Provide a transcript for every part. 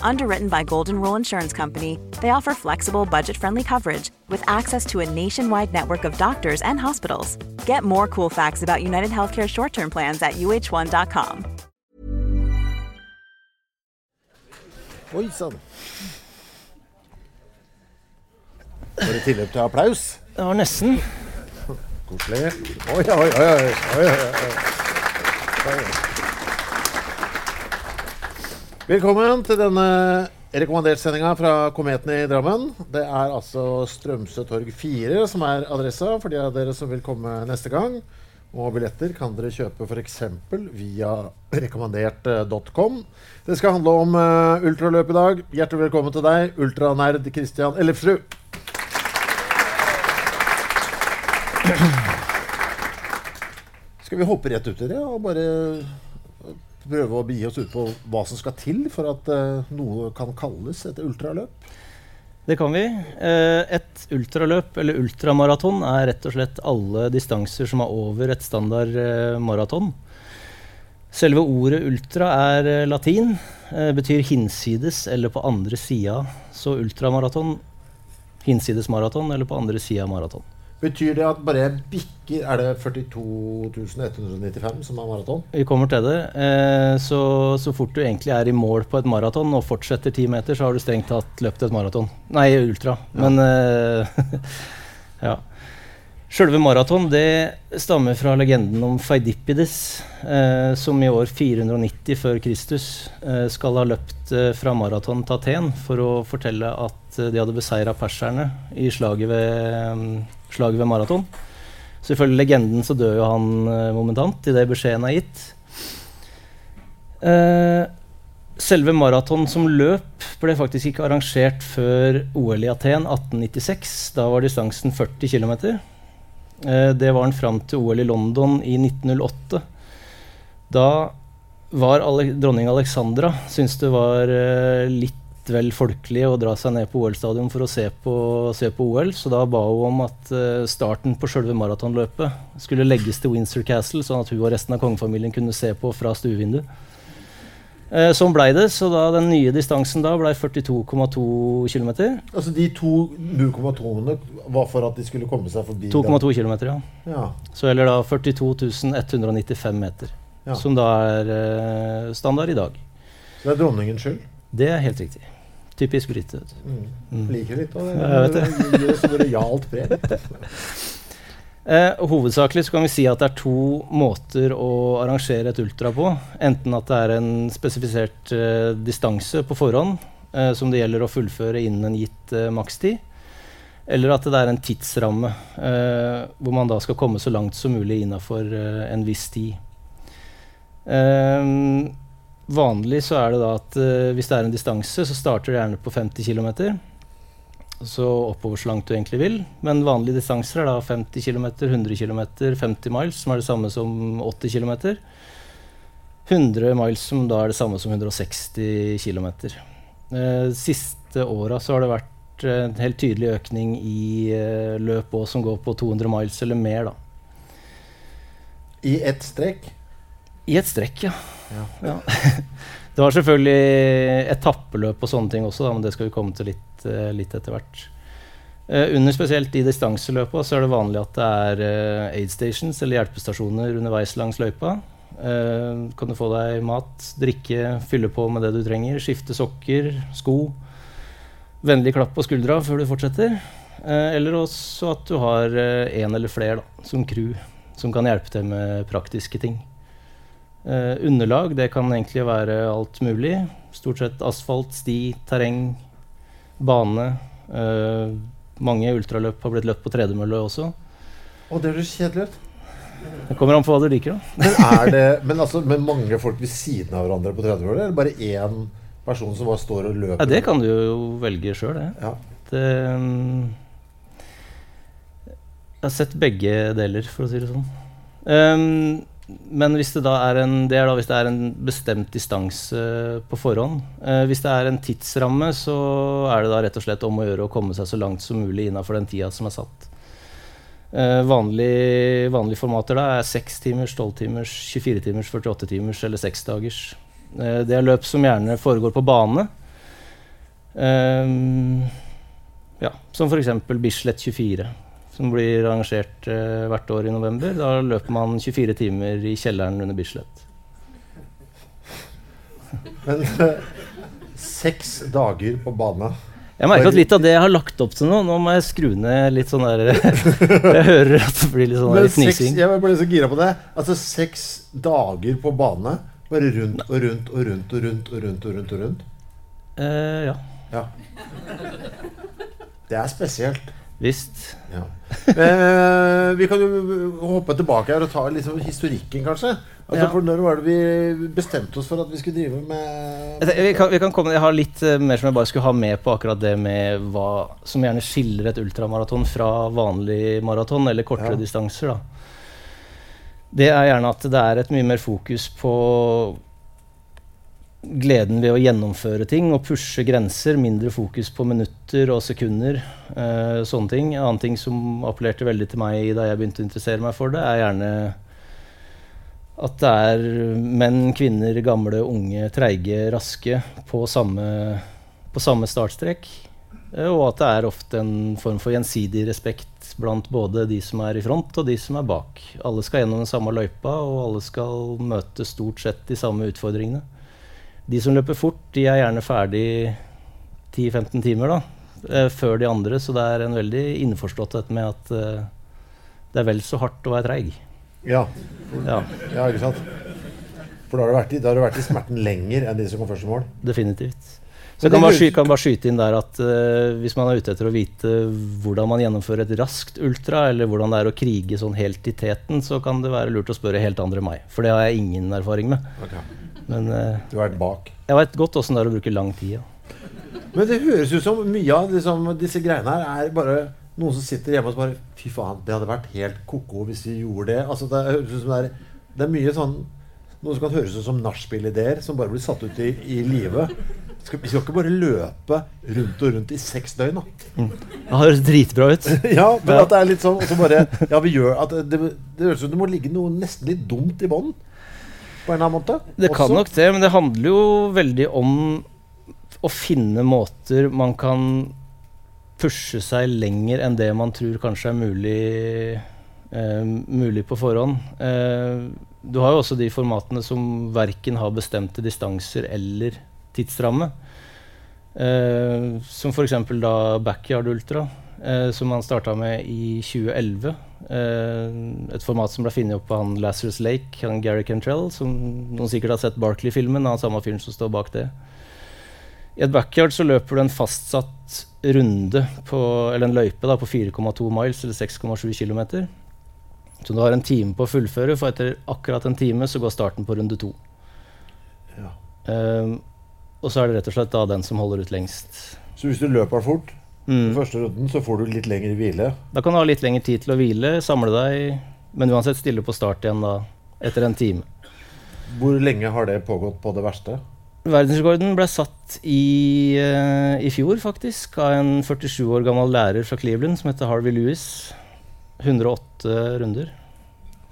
Underwritten by Golden Rule Insurance Company, they offer flexible, budget friendly coverage with access to a nationwide network of doctors and hospitals. Get more cool facts about United Healthcare short term plans at uh1.com. Oi sann. Var det tilløp til applaus? Det var nesten. Koselig. Oi, oi, oi. oi, oi, oi. oi. Velkommen til denne rekommandertsendinga fra Kometen i Drammen. Det er altså Strømsø torg 4 som er adressa for de av dere som vil komme neste gang. Og billetter kan dere kjøpe f.eks. via rekommandert.com. Det skal handle om uh, ultraløp i dag. Hjertelig velkommen til deg, ultranerd Christian Ellefsrud. Skal vi hoppe rett ut i det og bare prøve å begi oss ut på hva som skal til for at uh, noe kan kalles et ultraløp? Det kan vi. Eh, et ultraløp, eller ultramaraton, er rett og slett alle distanser som er over et standard eh, maraton. Selve ordet ultra er latin, betyr hinsides eller på andre sida. Så ultramaraton, hinsides maraton eller på andre sida maraton. Betyr det at bare jeg bikker Er det 42.195 som er maraton? Vi kommer til det. Eh, så, så, fort du egentlig er i mål på et maraton og fortsetter ti meter, så har du strengt tatt løpt et maraton. Nei, ultra. Ja. Men eh, Ja. Sjølve maraton det stammer fra legenden om Feidippides, eh, som i år 490 før Kristus skal ha løpt fra maraton til Aten for å fortelle at de hadde beseira perserne i slaget ved slaget ved maraton. Så ifølge legenden så dør jo han uh, momentant idet beskjeden er gitt. Uh, selve maraton som løp ble faktisk ikke arrangert før OL i Aten 1896. Da var distansen 40 km. Uh, det var den fram til OL i London i 1908. Da var Ale dronning Alexandra syntes det var uh, litt vel folkelig å dra seg ned på OL-stadion for å se på, se på, OL, så da ba hun om at uh, starten på selve maratonløpet skulle legges til Windsor Castle, sånn at hun og resten av kongefamilien kunne se på fra stuevinduet. Uh, sånn blei det, så da den nye distansen da blei 42,2 km. Altså de to 0,2-ene var for at de skulle komme seg forbi 2,2 km, ja. ja. Så eller da 42 195 meter. Ja. Som da er eh, standard i dag. Så det er dronningens skyld? Det er helt riktig. Typisk brite. Mm. Mm. Liker litt av det. Ja, det gir oss rojalt preg. Eh, hovedsakelig så kan vi si at det er to måter å arrangere et ultra på. Enten at det er en spesifisert eh, distanse på forhånd eh, som det gjelder å fullføre innen en gitt eh, makstid. Eller at det er en tidsramme eh, hvor man da skal komme så langt som mulig innafor eh, en viss tid. Vanlig så er det da at uh, hvis det er en distanse, så starter det gjerne på 50 km. Så oppover så langt du egentlig vil. Men vanlige distanser er da 50 km, 100 km, 50 miles, som er det samme som 80 km. 100 miles, som da er det samme som 160 km. Uh, siste åra så har det vært en helt tydelig økning i uh, løp òg, som går på 200 miles eller mer, da. I ett strekk? I ett strekk, ja. Ja. det var selvfølgelig etappeløp og sånne ting også, da, men det skal vi komme til litt, uh, litt etter hvert. Uh, under spesielt i distanseløpa så er det vanlig at det er uh, aid stations, eller hjelpestasjoner underveis langs løypa. kan du få deg mat, drikke, fylle på med det du trenger, skifte sokker, sko. Vennlig klapp på skuldra før du fortsetter. eller også at du har én eller flere da, som crew som kan hjelpe til med praktiske ting. Eh, underlag det kan egentlig være alt mulig. Stort sett asfalt, sti, terreng, bane. Eh, mange ultraløp har blitt løpt på tredemølle også. Og det høres kjedelig ut. Det kommer an på hva du liker. da. Men er det men altså, med mange folk ved siden av hverandre på 30-året? Eller bare én person som bare står og løper? Ja, det kan du jo velge sjøl, det. Ja. det um, jeg har sett begge deler, for å si det sånn. Um, men hvis det da er en, det er da hvis det er en bestemt distanse på forhånd. Eh, hvis det er en tidsramme, så er det da rett og slett om å gjøre å komme seg så langt som mulig innafor den tida som er satt. Eh, vanlige, vanlige formater da er 6 timers, 12 timers, 24 timers, 48 timers eller 6 dagers. Eh, det er løp som gjerne foregår på bane. Eh, ja, som f.eks. Bislett 24 som blir arrangert eh, hvert år i november. Da løper man 24 timer i kjelleren under Bislett. Men eh, seks dager på bane Jeg merker at litt av det jeg har lagt opp til nå Nå må jeg skru ned litt sånn der Jeg hører at det blir litt sånn der fnising. jeg ble så gira på det. Altså seks dager på bane. Bare rundt og rundt og rundt og rundt og rundt. og rundt og rundt. Eh, ja, Ja. Det er spesielt. Visst. Ja. Eh, vi kan jo hoppe tilbake her og ta liksom historikken, kanskje. Altså, Ja. For Når var det vi bestemte oss for at vi skulle drive med Jeg, vi kan, vi kan komme, jeg har litt eh, mer som jeg bare skulle ha med på akkurat det med hva som gjerne skiller et ultramaraton fra vanlig maraton eller kortere Ja. distanser. Da. Det er gjerne at det er et mye mer fokus på gleden ved å gjennomføre ting og pushe grenser. Mindre fokus på minutter og sekunder. eh, sånne ting. En annen ting som appellerte veldig til meg da jeg begynte å interessere meg for det, er gjerne at det er menn, kvinner, gamle, unge, treige, raske på samme, på samme startstrek. Eh, Og at det er ofte en form for gjensidig respekt blant både de som er i front og de som er bak. Alle skal gjennom den samme løypa, og alle skal møte stort sett de samme utfordringene. De som løper fort, de er gjerne ferdig 10-15 timer da, eh, før de andre, så det er en veldig innforståtthet med at eh, det er vel så hardt å være treig. Ja, Ja, ja ikke sant? For da har, du vært da har du vært i smerten lenger enn de som kom først i mål. definitivt. Så jeg kan bare, høres- sky, kan bare skyte inn der at uh, hvis man er ute etter å vite hvordan man gjennomfører et raskt ultra, eller hvordan det er å krige sånn helt i teten, så kan det være lurt å spørre helt andre enn meg. For det har jeg ingen erfaring med. Men eh, Du har vært bak. jeg veit godt åssen det er å bruke lang tid. Ja. Men det høres ut som mye av liksom, disse greiene her er bare noen som sitter hjemme og så bare Fy faen, det hadde vært helt ko-ko hvis vi gjorde det. Altså, det høres ut som det er, det er mye sånn Noe som kan høres ut som nachspiel-ideer som bare blir satt ut i, i live. Skal, vi skal ikke bare løpe rundt og rundt i seks døgn, da. Det høres dritbra ut. Ja, men Ja. at det er litt sånn og så bare, Ja, vi gjør at det, det, det høres ut som det må ligge noe nesten litt dumt i bånn. På en eller annen måte. Det kan Også. nok det, men det handler jo veldig om å finne måter man kan pushe seg lenger enn det man tror kanskje er mulig, eh, mulig på forhånd. Eh, du har jo også de formatene som verken har bestemte distanser eller tidsramme. Eh, som f.eks. da Backyard Ultra, eh, som han starta med i 2011. Eh, et format som ble funnet opp av han Lazarus Lake, han Gary Cantrell, som noen sikkert har sett Barkley-filmen, han samme fyren som står bak det. I et backyard så løper du en fastsatt runde, på, eller en løype, da, på 4,2 miles, eller 6,7 km. Så du har en time på å fullføre, for etter akkurat en time så går starten på runde to. Ja. Eh, og så er det rett og slett da den som holder ut lengst. Så hvis du løper fort Mm. I første runden, så får du litt lengre hvile. Da kan du ha litt lengre tid til å hvile, samle deg, men uansett stille på start igjen da, etter en time. Hvor lenge har det pågått på det verste? Verdensrekorden ble satt i, eh, i fjor, faktisk, av en 47 år gammel lærer fra Cleveland som heter Harvey Lewis. 108 runder.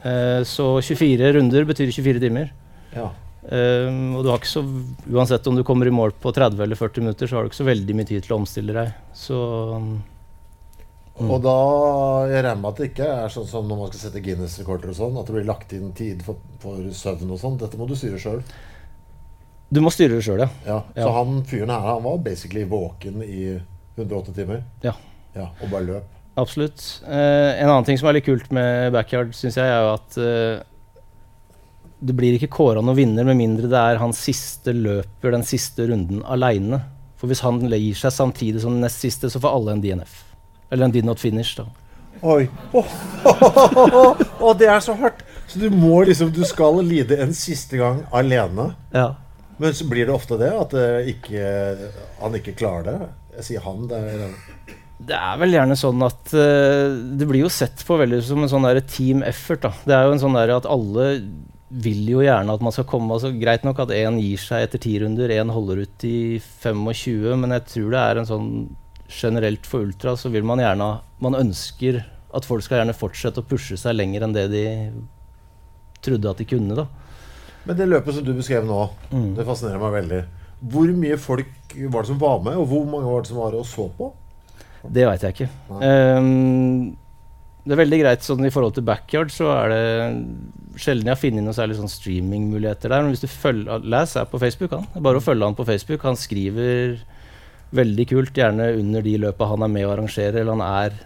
Eh, så 24 runder betyr 24 timer. Ja. Eh, og du har ikke så, uansett om du kommer i mål på 30 eller 40 minutter, så har du ikke så veldig mye tid til å omstille deg. Så um. Og da Jeg regner med at det ikke er sånn som når man skal sette Guinness-rekorder og sånn, at det blir lagt inn tid for, for søvn og sånn. Dette må du styre sjøl. Du må styre det sjøl, ja. Ja. Så Ja. han fyren her, han var basically våken i 108 timer? Ja. Ja, Og bare løp? Absolutt. Uh, en annen ting som er litt kult med backyard, syns jeg, er jo at eh, det blir ikke kåra noen vinner med mindre det er hans siste løper den siste runden aleine. For hvis han gir seg samtidig som den nest siste, så får alle en DNF. Eller en did not finish, da. Oi. Og det er så hardt! Så du må liksom Du skal lide en siste gang alene. Ja. Men så blir det ofte det at det ikke, han ikke klarer det? Jeg sier han. Det er, Det er vel gjerne sånn at uh, Det blir jo sett på veldig som en sånn der team effort. da. Det er jo en sånn der at alle vil jo gjerne at man skal komme altså Greit nok at én gir seg etter ti runder, én holder ut i 25, men jeg tror det er en sånn generelt for ultra så vil man gjerne Man ønsker at folk skal gjerne fortsette å pushe seg lenger enn det de trodde at de kunne. da. Men det løpet som du beskrev nå, Mm. det fascinerer meg veldig. Hvor mye folk var det som var med, og hvor mange var det som var og så på? Det veit jeg ikke. Ehm, det er veldig greit sånn i forhold til backyard, så er det sjelden jeg har funnet noen særlig sånn streamingmuligheter der. Men hvis du følger Les er på Facebook, han. Det er bare å følge han på Facebook. Han skriver veldig kult, gjerne under de løpa han er med og arrangerer, eller han er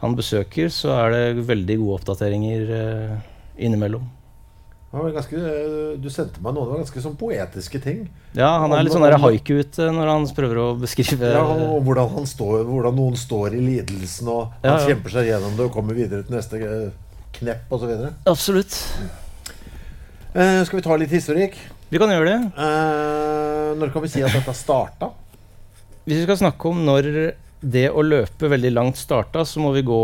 han besøker, så er det veldig gode oppdateringer eh, innimellom. Var ganske, du sendte meg noe, det var ganske sånn poetiske ting. Ja, han er litt sånn der haiku-ute når han prøver å beskrive Ja, og hvordan, han står, hvordan noen står i lidelsen, og han Ja, ja. kjemper seg gjennom det og kommer videre til neste knepp osv. Absolutt. Uh, skal vi ta litt historikk? Vi kan gjøre det. Uh, når kan vi si at dette starta? Hvis vi skal snakke om når det å løpe veldig langt starta, så må vi gå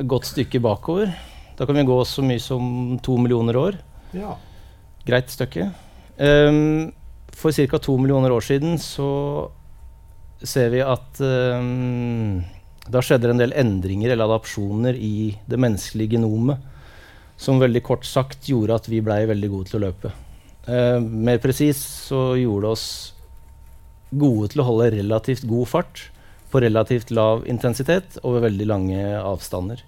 et godt stykke bakover. Da kan vi gå så mye som to millioner år. Ja. Greit stykke. Um, for ca. to millioner år siden så ser vi at ehm, da skjedde det en del endringer eller adapsjoner i det menneskelige genomet som veldig kort sagt gjorde at vi blei veldig gode til å løpe. Eh, mer presis så gjorde det oss gode til å holde relativt god fart på relativt lav intensitet over veldig lange avstander.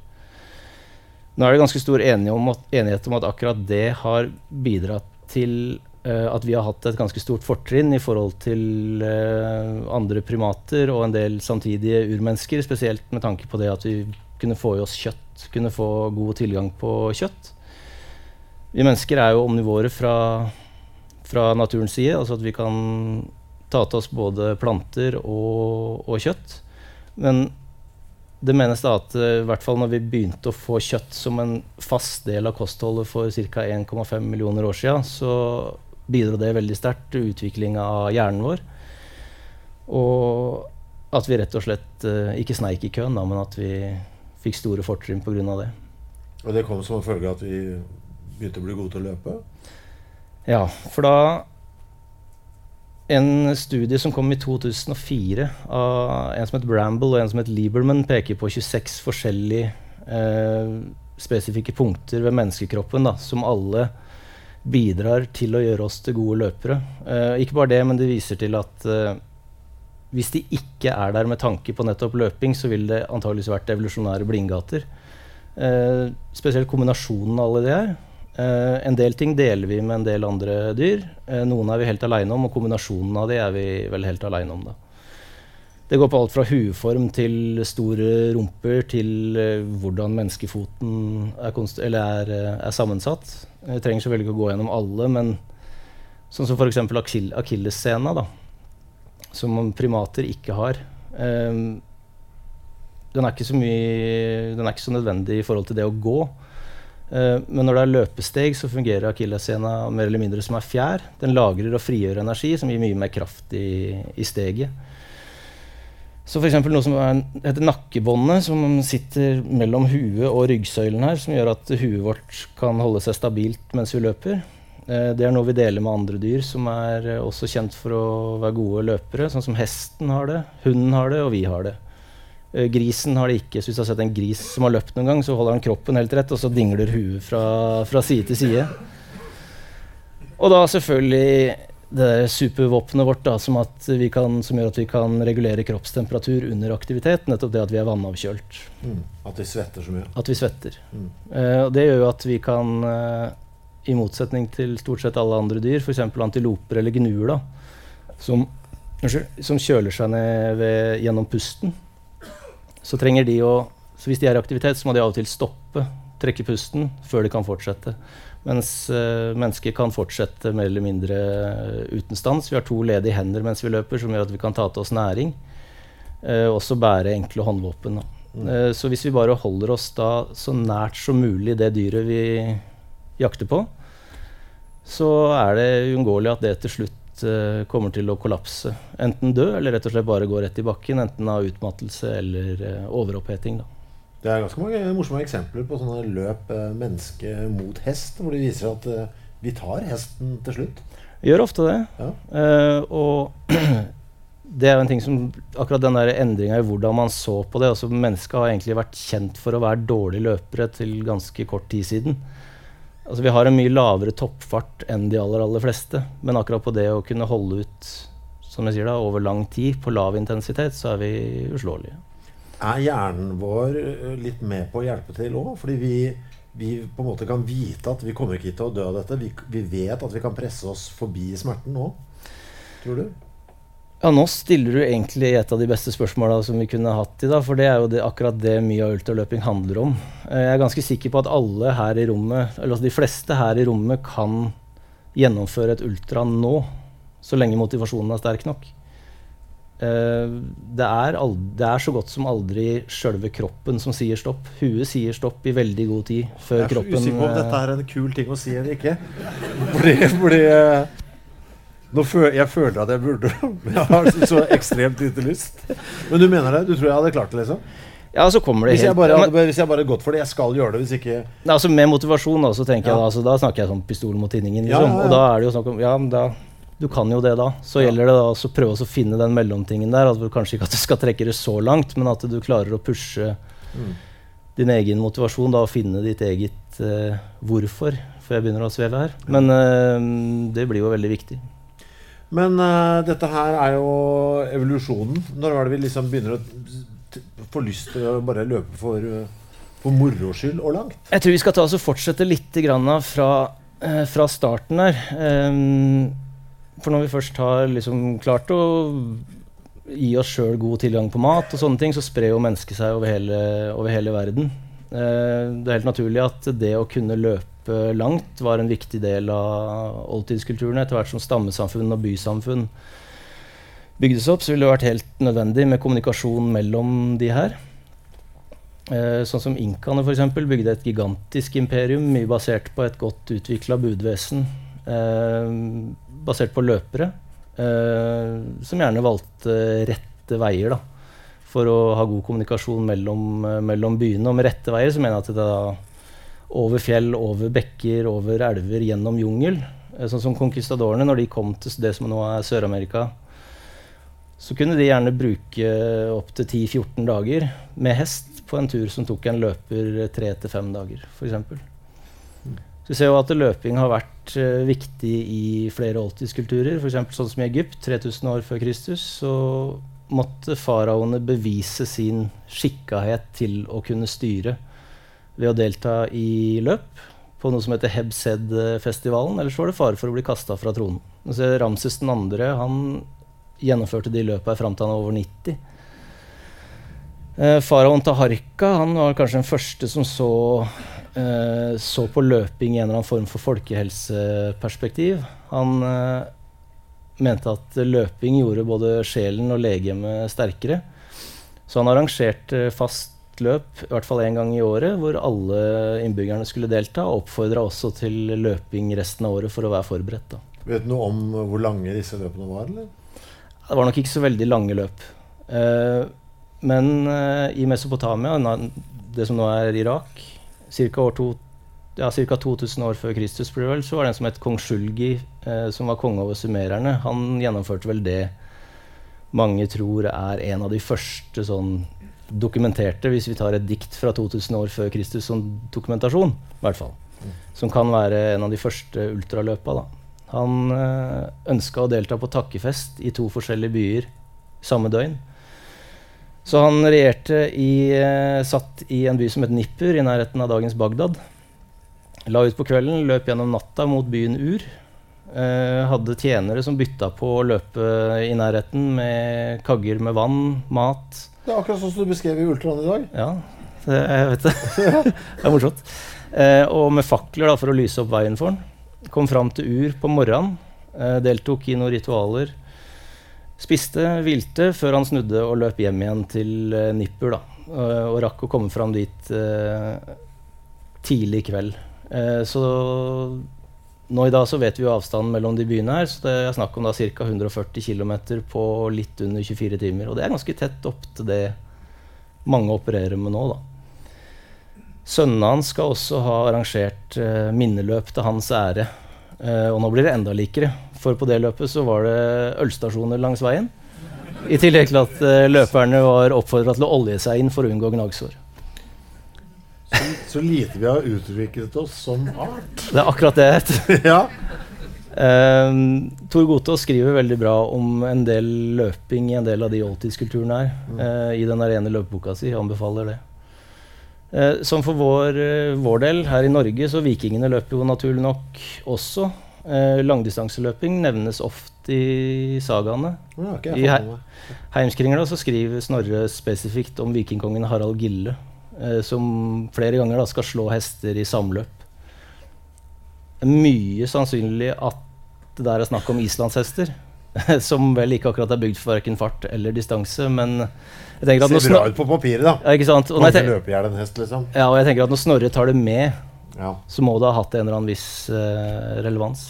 Nå er det ganske stor enighet om at, enighet om at akkurat det har bidratt til at vi har hatt et ganske stort fortrinn i forhold til eh, andre primater og en del samtidige urmennesker, spesielt med tanke på det at vi kunne få i oss kjøtt, kunne få god tilgang på kjøtt. Vi mennesker er jo omnivåere fra, fra naturens side, altså at vi kan ta til oss både planter og, og kjøtt. Men det menes da at eh, i hvert fall når vi begynte å få kjøtt som en fast del av kostholdet for ca. 1,5 millioner år siden, så bidro det veldig sterkt til utviklinga av hjernen vår. Og at vi rett og slett eh, ikke sneik i køen, da, men at vi fikk store fortrinn pga. det. Og det kom som en følge av at vi begynte å bli gode til å løpe? Ja, for da En studie som kom i 2004 av en som het Bramble og en som het Lieberman, peker på 26 forskjellige eh, spesifikke punkter ved menneskekroppen da, som alle bidrar til å gjøre oss til gode løpere. Eh, ikke bare det, men det viser til at eh, hvis de ikke er der med tanke på nettopp løping, så vil det antageligvis vært evolusjonære blindgater. Eh, spesielt kombinasjonen av alle de her. En del ting deler vi med en del andre dyr. Noen er vi helt aleine om, og kombinasjonen av de er vi vel helt aleine om. da. Det går på alt fra hueform til store rumper til eh, hvordan menneskefoten er, er, eh, er sammensatt. Jeg trenger selvfølgelig ikke å gå gjennom alle, men sånn som f.eks. Akil da, som primater ikke har. Um, den er ikke så mye Den er ikke så nødvendig i forhold til det å gå. Uh, men når det er løpesteg, så fungerer akillessena mer eller mindre som ei fjær. Den lagrer og frigjør energi, som gir mye mer kraft i, i steget. Så f.eks. noe som er, heter nakkebåndet, som sitter mellom huet og ryggsøylen her, som gjør at huet vårt kan holde seg stabilt mens vi løper. Eh, det er noe vi deler med andre dyr, som er eh, også kjent for å være gode løpere. Sånn som hesten har det, hunden har det, og vi har det. Eh, Grisen har det ikke. Så hvis du har sett en gris som har løpt noen gang, så holder han kroppen helt rett, og så dingler huet fra, fra side til side. Og da selvfølgelig det der supervåpenet vårt da, som, at vi kan, som gjør at vi kan regulere kroppstemperatur under aktivitet. Nettopp det at vi er vannavkjølt. Mm. At vi svetter så mye. At vi svetter. Mm. Uh, det gjør jo at vi kan, uh, i motsetning til stort sett alle andre dyr, f.eks. antiloper eller gnuer, da, som, som kjøler seg ned ved, gjennom pusten, så trenger de å så Hvis de er i aktivitet, så må de av og til stoppe, trekke pusten før de kan fortsette. Mens uh, mennesker kan fortsette mer eller mindre uten stans. Vi har to ledige hender mens vi løper, som gjør at vi kan ta til oss næring. Uh, også bære enkle håndvåpen. Mm. Uh, så hvis vi bare holder oss da så nært som mulig det dyret vi jakter på, så er det uunngåelig at det til slutt kommer til å kollapse. Enten dø, eller rett og slett bare gå rett i bakken. Enten av utmattelse eller overoppheting. da. Det er ganske mange morsomme eksempler på sånne løp eh, menneske mot hest, hvor det viser at eh, vi tar hesten til slutt. Gjør ofte det. Ja. Uh, og det er jo en ting som Akkurat den endringa i hvordan man så på det altså Mennesket har egentlig vært kjent for å være dårlige løpere til ganske kort tid siden. Altså Vi har en mye lavere toppfart enn de aller, aller fleste. Men akkurat på det å kunne holde ut som jeg sier da, over lang tid på lav intensitet, så er vi uslåelige er hjernen vår eh, litt med på å hjelpe til òg? Fordi vi, vi, på en måte kan vite at vi kommer ikke til å dø av dette. Vi, vi vet at vi kan presse oss forbi smerten nå. Tror du? Ja, Nå stiller du egentlig et av de beste spørsmåla som vi kunne hatt i dag. For det er jo det, akkurat det mye av ultraløping handler om. Eh, jeg er ganske sikker på at alle her i rommet, eller altså de fleste her i rommet kan gjennomføre et ultra nå. Så lenge motivasjonen er sterk nok. Uh, det, er det, er så godt som aldri sjølve kroppen som sier stopp. Huet sier stopp i veldig god tid før kroppen Jeg er så usikker på om dette er en kul ting å si eller ikke. Fordi, fordi uh, føl Jeg føler at jeg burde Jeg har så ekstremt lite lyst. Men du mener det? Du tror jeg hadde klart det, liksom? Ja, så kommer det hvis jeg, bare, hadde, hvis jeg bare gått for det, jeg skal gjøre det. Hvis ikke altså Med motivasjon, da, så tenker ja. jeg da, altså, da snakker jeg sånn pistol mot tinningen. Liksom. Ja, ja, og da er det jo snakk om Ja, men da du kan jo det da. Så gjelder det da å prøve å finne den mellomtingen der. Altså, kanskje ikke at du skal trekke det så langt, men at du klarer å pushe mm. din egen motivasjon da, og finne ditt eget uh, hvorfor, før jeg begynner å sveve her. Men uh, det blir jo veldig viktig. Men uh, dette her er jo evolusjonen. Når er det vi liksom begynner å få lyst til å bare løpe for, for moro skyld og langt? Jeg tror vi skal ta oss og fortsette litt fra, fra starten her. Um, for når vi først har liksom klart å gi oss sjøl god tilgang på mat, og sånne ting, så sprer jo mennesket seg over hele, over hele verden. Eh, det er helt naturlig at det å kunne løpe langt var en viktig del av oldtidskulturen. Etter hvert som stammesamfunn og bysamfunn bygdes opp, så ville det vært helt nødvendig med kommunikasjon mellom de her. Eh, sånn som inkaene f.eks. bygde et gigantisk imperium, mye basert på et godt utvikla budvesen. Eh, basert på løpere eh, som gjerne valgte rette veier da, for å ha god kommunikasjon mellom, eh, mellom, byene. Og med rette veier så mener jeg at det da over fjell, over bekker, over elver, gjennom jungel. Eh, sånn som conquistadorene, når de kom til det som nå er Sør-Amerika, så kunne de gjerne bruke opptil 10-14 dager med hest på en tur som tok en løper 3-5 dager, f.eks. Så vi ser jo at løping har vært uh, viktig i flere oldtidskulturer. F.eks. sånn som i Egypt, 3000 år før Kristus, så måtte faraoene bevise sin skikkahet til å kunne styre ved å delta i løp på noe som heter Hebsed-festivalen. Ellers var det fare for å bli kasta fra tronen. Ramses 2. han gjennomførte de løpa fram til han var over 90. Eh, Faraoen Taharka han var kanskje den første som så eh, så på løping i en eller annen form for folkehelseperspektiv. Han eh, mente at løping gjorde både sjelen og legemet sterkere. Så han arrangerte fast løp, i hvert fall én gang i året, hvor alle innbyggerne skulle delta, og oppfordra også til løping resten av året for å være forberedt. Da. Vet du noe om hvor lange disse løpene var? eller? Det var nok ikke så veldig lange løp. Eh, men eh, i Mesopotamia, det som nå er Irak, ca. Ja, 2000 år før Kristus vel, så var det en som het kong Sjulgi, eh, som var konge over sumererne. Han gjennomførte vel det mange tror er en av de første sånn dokumenterte, hvis vi tar et dikt fra 2000 år før Kristus som dokumentasjon, i hvert fall. Mm. Som kan være en av de første ultraløpa. da. Han øh, ønska å delta på takkefest i to forskjellige byer samme døgn. Så han regjerte i, eh, satt i en by som het Nippur, i nærheten av dagens Bagdad. La ut på kvelden, løp gjennom natta mot byen Ur. Eh, hadde tjenere som bytta på å løpe i nærheten med kagger med vann, mat. Det er akkurat sånn som du beskrev i Ultraland i dag. Ja. Det, jeg vet det. det er morsomt. Eh, og med fakler da, for å lyse opp veien for han. Kom fram til Ur på morgenen. Eh, deltok i noen ritualer. Spiste, vilte før han snudde og løp hjem igjen til eh, Nippur. da. Eh, og rakk å komme fram dit eh, tidlig i kveld. Så nå i dag så vet vi jo avstanden mellom de byene her, så det er snakk om da ca. 140 km på litt under 24 timer. Og det er ganske tett opp til det mange opererer med nå, da. Sønnene hans skal også ha arrangert minneløp til hans ære. Og nå blir det enda likere, for på det løpet så var det ølstasjoner langs veien. I tillegg til at uh, løperne var oppfordra til å olje seg inn for å unngå gnagsår. Så, så lite vi har utviklet oss som art. Det er akkurat det. jeg heter. ja. Um, Tor Gotaas skriver veldig bra om en del løping i en del av de oldtidskulturene her. eh, I den rene ene løpeboka si. Anbefaler det. Uh, som for vår, vår del her i Norge, så vikingene løper jo naturlig nok også. Eh, langdistanseløping nevnes ofte i sagaene. Har I he-. Heimskringla så skriver Snorre spesifikt om vikingkongen Harald Gille, eh, som flere ganger da skal slå hester i samløp. Det er mye sannsynlig at det der er snakk om islandshester. Som vel ikke akkurat er bygd for verken fart eller distanse, men jeg tenker at Ser bra ut på papiret, da. ja, ikke sant? Og Man når jeg kan ten- løpe i hjel en hest, liksom. ja, og jeg tenker at når Snorre tar det med, Ja. så må det ha hatt en eller annen viss uh, relevans.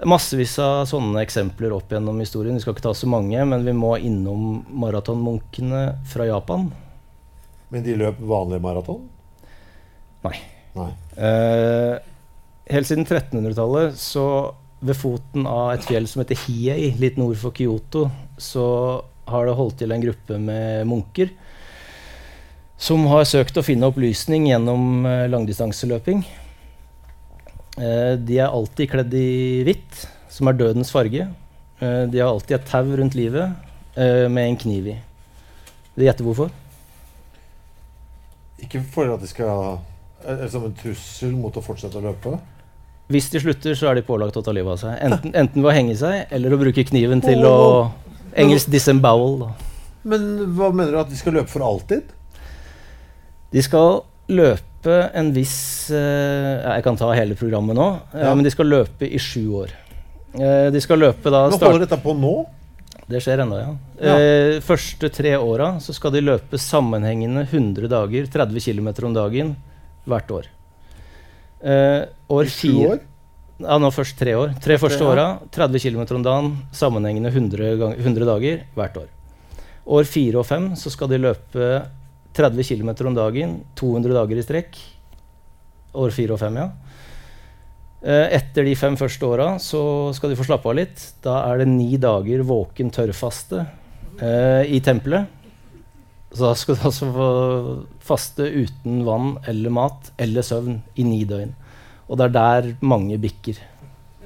Det massevis av sånne eksempler opp gjennom historien. Vi skal ikke ta så mange, men vi må innom maratonmunkene fra Japan. Men de løp vanlig maraton? Nei. Nei. Uh, helt siden 1300-tallet, så ved foten av et fjell som heter Hiei, litt nord for Kyoto, så har det holdt til en gruppe med munker som har søkt å finne opplysning gjennom eh, langdistanseløping. Eh, de er alltid kledd i hvitt, som er dødens farge. Eh, de har alltid et tau rundt livet med en kniv i. Vil du gjette hvorfor? Ikke for at de skal Som en trussel mot å fortsette å løpe? Hvis de slutter, så er de pålagt å ta livet av seg. Enten, enten ved å henge seg, eller å bruke kniven til å Engelsk disembowel. Da. Men hva mener du? At de skal løpe for alltid? De skal løpe en viss eh, Jeg kan ta hele programmet nå. eh, Ja. Men de skal løpe i sju år. Eh, de skal løpe da Nå holder dette på nå? Det skjer ennå, ja. Ja. Første tre åra så skal de løpe sammenhengende 100 dager, 30 km om dagen, hvert år. År I sju år? Ja, nå først tre år. Tre første åra, 30 km om dagen, sammenhengende 100, gang, 100 dager hvert år. År fire og fem så skal de løpe 30 km om dagen, 200 dager i strekk. År fire og fem, ja. Eh, Etter de fem første åra så skal de få slappe av litt. Da er det ni dager våken tørrfaste eh, i tempelet. Så da skal du altså få faste uten vann eller mat eller søvn i ni døgn. Og det er der mange bikker.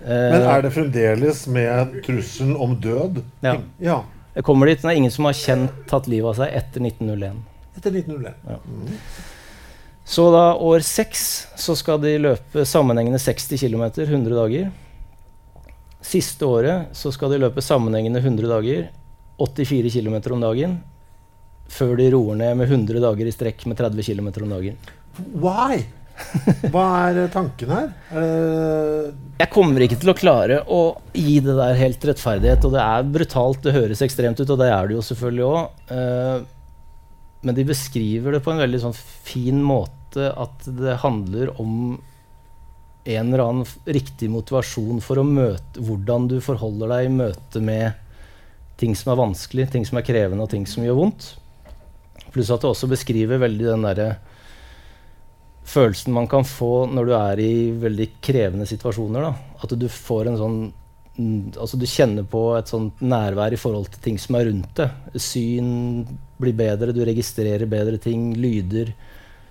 Eh, Men er det fremdeles med trusselen om død? Ja. ja. Jeg kommer dit, Det er ingen som har kjent tatt livet av seg etter 1901. Etter 1901. Så da år seks så skal de løpe sammenhengende 60 km 100 dager. Siste året så skal de løpe sammenhengende 100 dager, 84 km om dagen. Før de roer ned med 100 dager i strekk med 30 km om dagen. Why? Hva er eh, tanken her? Uh... Jeg kommer ikke til å klare å gi det der helt rettferdighet. Og det er brutalt, det høres ekstremt ut, og det er det jo selvfølgelig òg. Men de beskriver det på en veldig sånn fin måte at det handler om en eller annen riktig motivasjon for å møte hvordan du forholder deg i møte med ting som er vanskelig, ting som er krevende, og ting som gjør vondt. Pluss at det også beskriver veldig den derre følelsen man kan få når du er i veldig krevende situasjoner. Da. At du får en sånn Altså du kjenner på et sånt nærvær i forhold til ting som er rundt deg. Syn blir bedre, du registrerer bedre ting, lyder,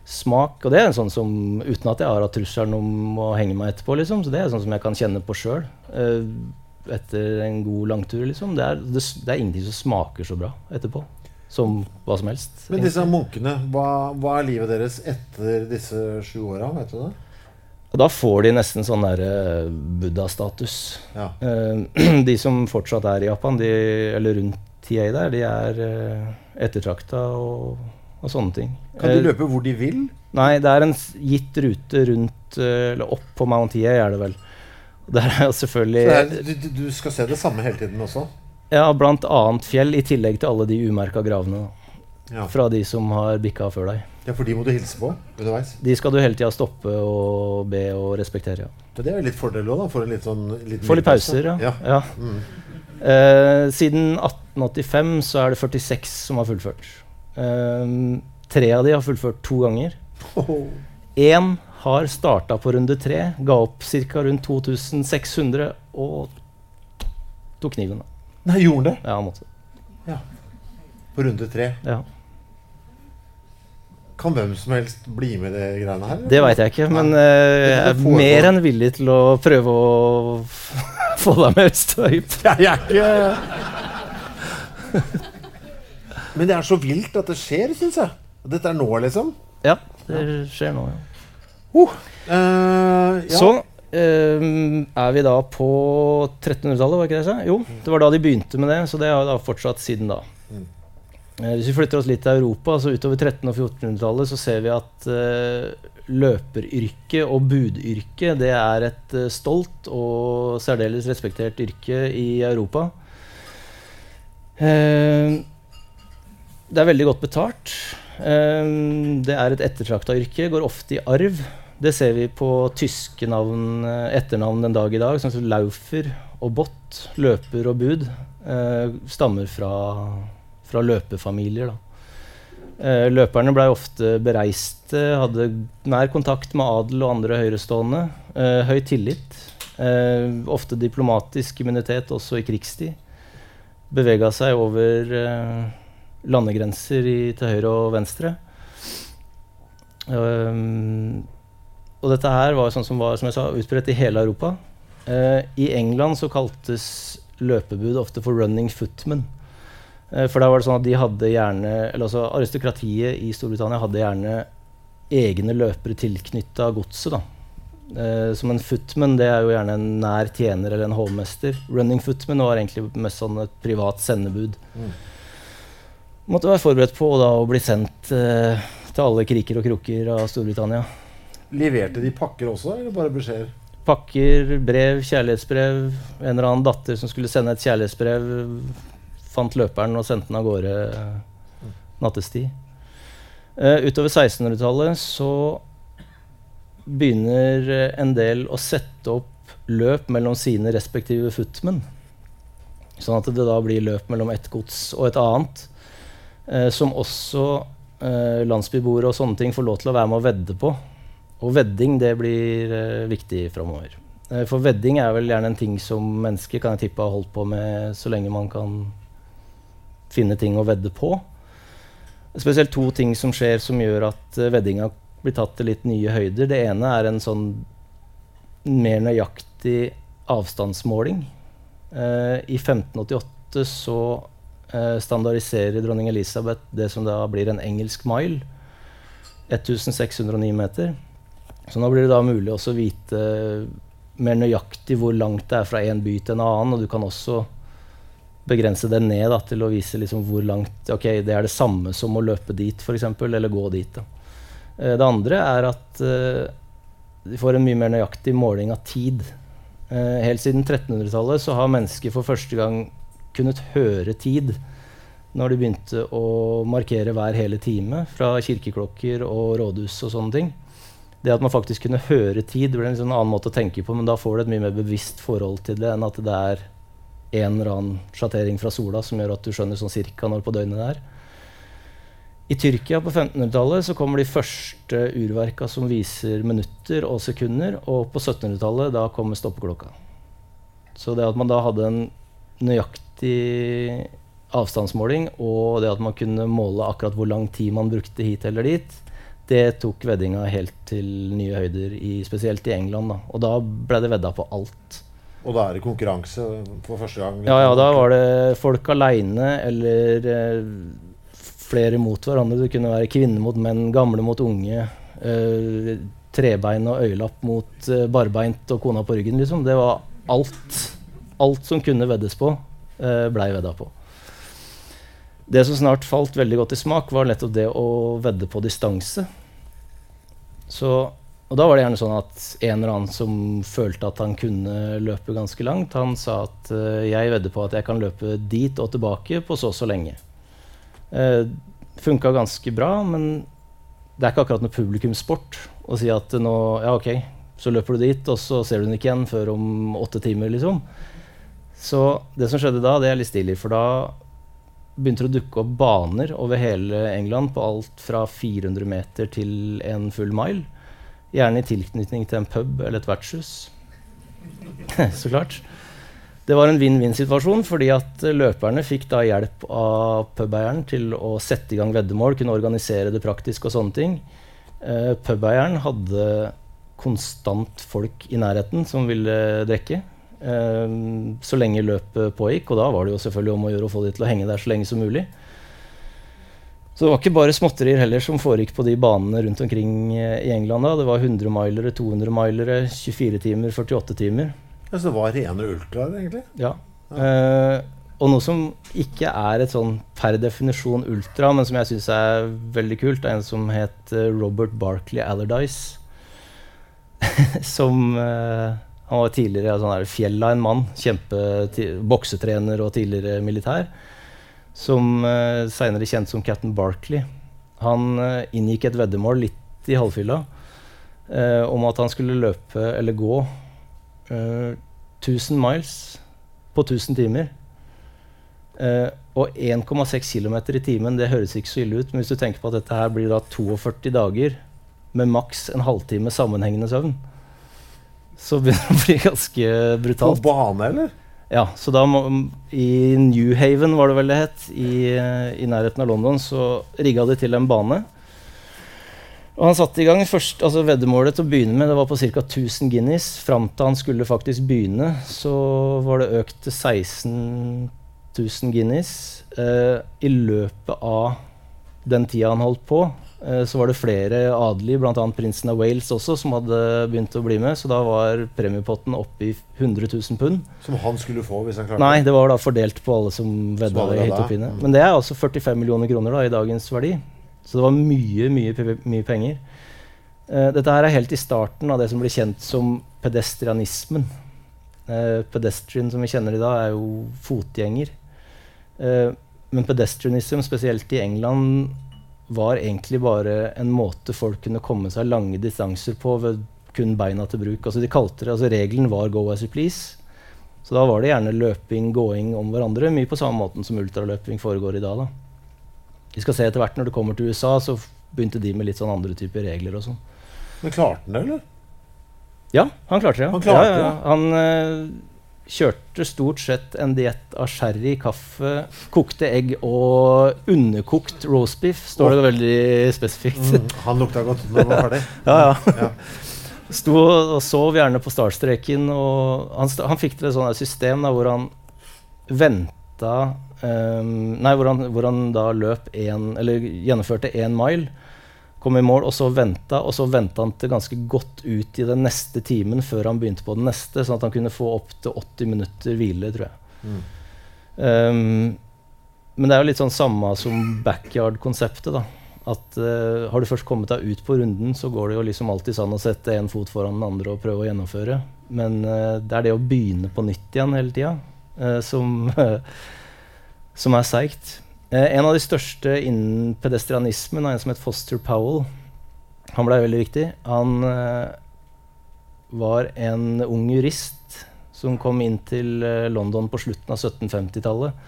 smak. Og det er en sånn som Uten at jeg har hatt trusselen om å henge meg etterpå, liksom. Så det er sånn som jeg kan kjenne på sjøl. etter en god langtur, liksom. Det er, det, det er ingenting som smaker så bra etterpå. Som hva som helst. Men disse munkene, hva, hva er livet deres etter disse sju åra? Vet du det? Og da får de nesten sånn der eh, buddha-status. Ja. Eh, de som fortsatt er i Japan, de, eller rundt TA der, de er uh, ettertrakta og og sånne ting. Kan de Eh, løpe hvor de vil? Nei, det er en gitt rute rundt eh, Eller opp på Mount TA, er det vel. Der er jo selvfølgelig er, du, du- du skal se det samme hele tiden også? Ja, blant annet fjell, i tillegg til alle de umerka gravene. Ja. Fra de som har bikka før deg. Ja, for de må du hilse på underveis. De skal du hele tida stoppe og be og respektere. Ja. Men det er jo litt fordel òg, da. For litt sånn litt Få litt pauser, ja. ja. ja. Mm. Eh, siden 1885 så er det 46 som har fullført. Eh, tre av de har fullført to ganger. Én har starta på runde tre, ga opp ca. rundt 2600 og tok kniven. Nei, gjorde han det? Ja, han måtte. På runde tre. Ja. Kan hvem som helst bli med i det greiene her? Det veit jeg ikke, men Nei. eh, jeg er mer enn villig til å prøve å få deg med hvis du er hypp. Jeg er ikke Men det er så vilt at det skjer, syns jeg. Dette er nå, liksom. Ja, det skjer nå, ja. Eh, ja. Så eh, er vi da på 1300-tallet, var ikke det jeg sa? Jo, det var da de begynte med det, så det har da fortsatt siden da. Eh, hvis vi flytter oss litt til Europa, så utover 1300- og 1400-tallet, så ser vi at uh, løperyrket og budyrket, det er et uh, stolt og særdeles respektert yrke i Europa. Uh, det er veldig godt betalt. Det er et ettertrakta yrke, går ofte i arv. Det ser vi på tyske navn, etternavn den dag i dag, sånn som Laufer og Bott, løper og bud, stammer fra, fra løpefamilier. Eh, løperne blei ofte bereiste, hadde nær kontakt med adel og andre høyrestående. Eh, høy tillit. Eh, ofte diplomatisk immunitet også i krigstid. Bevega seg over eh, landegrenser i, til høyre og venstre. Og dette her var sånn som var som jeg sa, utbredt i hele Europa. Eh, I England så kaltes løpebud ofte for 'running footmen'. Eh, for da var det sånn at de hadde gjerne eller altså Aristokratiet i Storbritannia hadde gjerne egne løpere tilknytta godset. da. Eh, som en footman det er jo gjerne en nær tjener eller en hovmester. Running footman var egentlig mest sånn et privat sendebud. Mm. Måtte være forberedt på da, å bli sendt eh, til alle kriker og kroker av Storbritannia. Leverte de pakker også, eller bare beskjeder? Pakker, brev, kjærlighetsbrev. En eller annen datter som skulle sende et kjærlighetsbrev, fant løperen og sendte den av gårde eh, nattestid. Uh, utover 1600-tallet så begynner eh, en del å sette opp løp mellom sine respektive footmen. Sånn at det da blir løp mellom ett gods og et annet. Uh, som også uh, landsbyboere og sånne ting får lov til å være med å vedde på. Og vedding det blir viktig framover. For vedding er vel gjerne en ting som mennesker kan jeg tippe har holdt på med så lenge man kan finne ting å vedde på. Spesielt to ting som skjer som gjør at uh, veddinga blir tatt til litt nye høyder. Det ene er en sånn mer nøyaktig avstandsmåling. Eh, I 1588 så eh, standardiserer dronning Elisabeth det som da blir en engelsk mile. 1609 meter. Så nå blir det da mulig også å vite mer nøyaktig hvor langt det er fra en by til en annen. Og du kan også begrense det ned da, til å vise liksom hvor langt Ok, det er det samme som å løpe dit, f.eks., eller gå dit. Da. Eh, det andre er at uh, de får en mye mer nøyaktig måling av tid. Uh, helt siden 1300-tallet så har mennesker for første gang kunnet høre tid når de begynte å markere hver hele time fra kirkeklokker og rådhus og sånne ting. Det at man faktisk kunne høre tid, ble en sånn annen måte å tenke på, men da får du et mye mer bevisst forhold til det enn at det er en eller annen sjattering fra sola som gjør at du skjønner sånn cirka når på døgnet det er. I Tyrkia på 1500-tallet så kommer de første urverka som viser minutter og sekunder, og på 1700-tallet da kommer stoppeklokka. Så det at man da hadde en nøyaktig avstandsmåling, og det at man kunne måle akkurat hvor lang tid man brukte hit eller dit, det tok veddinga helt til nye høyder, i, spesielt i England. Da. Og da ble det vedda på alt. Og da er det konkurranse for første gang? Ja, ja, da var det folk aleine eller eh, flere mot hverandre. Det kunne være kvinner mot menn, gamle mot unge. Eh, trebein og øyelapp mot eh, barbeint og kona på ryggen, liksom. Det var alt. Alt som kunne veddes på, eh, blei vedda på. Det som snart falt veldig godt i smak, var nettopp det å vedde på distanse. Så, og da var det gjerne sånn at en eller annen som følte at han kunne løpe ganske langt, han sa at uh, jeg vedder på at jeg kan løpe dit og tilbake på så og så lenge. Uh, Funka ganske bra, men det er ikke akkurat noe publikumssport å si at nå Ja, OK, så løper du dit, og så ser du den ikke igjen før om åtte timer, liksom. Så det som skjedde da, det er litt stilig, for da begynte det å dukke opp baner over hele England på alt fra 400 meter til en full mile. Gjerne i tilknytning til en pub eller et vertshus. Så klart. Det var en vinn-vinn-situasjon, fordi at løperne fikk da hjelp av pubeieren til å sette i gang veddemål, kunne organisere det praktisk og sånne ting. Uh, pubeieren hadde konstant folk i nærheten som ville drikke. Uh, så lenge løpet pågikk. Og da var det jo selvfølgelig om å gjøre å få de til å henge der så lenge som mulig. Så det var ikke bare småtterier heller som foregikk på de banene rundt omkring eh, i England. da. Det var 100-milere, 200-milere, 24 timer, 48 timer. Ja, Så det var rene ultraer, egentlig? Ja. ja. Eh, og noe som ikke er et sånn per definisjon ultra, men som jeg syns er veldig kult, er en som het eh, Robert Barkley Allardyce. som eh, han var tidligere sånn fjell av en mann. Kjempe boksetrener og tidligere militær. Som uh, seinere kjent som Captain Barkley. Han uh, inngikk et veddemål litt i halvfylla uh, om at han skulle løpe eller gå uh, 1000 miles på 1000 timer. Og 1,6 km i timen, det høres ikke så ille ut, men hvis du tenker på at dette her blir da 42 dager med maks en halvtime sammenhengende søvn, så begynner det å bli ganske brutalt. På bane, eller? Ja. Så da må, I Newhaven, var det vel det het, i, i nærheten av London, så rigga de til en bane. Og han satte i gang først, altså Veddemålet til å begynne med det var på ca. 1000 guineas. Fram til han skulle faktisk begynne, så var det økt til 16 000 guineas. Eh, I løpet av den tida han holdt på, så var det flere adelige, bl.a. prinsen av Wales også, som hadde begynt å bli med. Så da var premiepotten oppe i 100 000 pund. Som han skulle få hvis han klarte Nei, det var da fordelt på alle som vedda hit og. Mm. Men det er altså 45 millioner kroner da, i dagens verdi. Så det var mye, mye, mye penger. Uh, dette her er helt i starten av det som blir kjent som pedestrianismen. Uh, pedestrian som vi kjenner i dag, er jo fotgjenger. Uh, men pedestrianism, spesielt i England, var egentlig bare en måte folk kunne komme seg lange distanser på ved kun beina til bruk. Altså de kalte det, altså Regelen var 'go as you please'. Så da var det gjerne løping, gåing om hverandre, mye på samme måten som ultraløping foregår i dag. da. Vi skal se etter hvert når det kommer til USA, så begynte de med litt sånn andre typer regler og sånn. Men klarte han det, eller? Ja, han klarte det. Han, klarte ja, ja, ja. han uh, kjørte stort sett en diett av sherry, kaffe, kokte egg og underkokt roastbiff, står det veldig spesifikt. Mm, han lukta godt når han var ferdig. ja, ja. ja. Sto og sov gjerne på startstreken. Og han, han fikk til et sånt system da, hvor han venta um, Nei, hvor han, hvor han da løp en, eller gjennomførte én mile kom i mål, og så venta, og så venta han til ganske godt ut i den neste timen før han begynte på den neste, sånn at han kunne få opptil 80 minutter hvile, tror jeg. Mm. Um, men det er jo litt sånn samme som backyard-konseptet. da. At uh, Har du først kommet deg ut på runden, så går det jo liksom alltid sånn å sette en fot foran den andre og prøve å gjennomføre. Men uh, det er det å begynne på nytt igjen hele tida uh, som, som er seigt. Eh, en av de største innen pedestrianismen er en som het Foster Powell. Han ble veldig viktig. Han eh, var en ung jurist som kom inn til eh, London på slutten av 1750-tallet.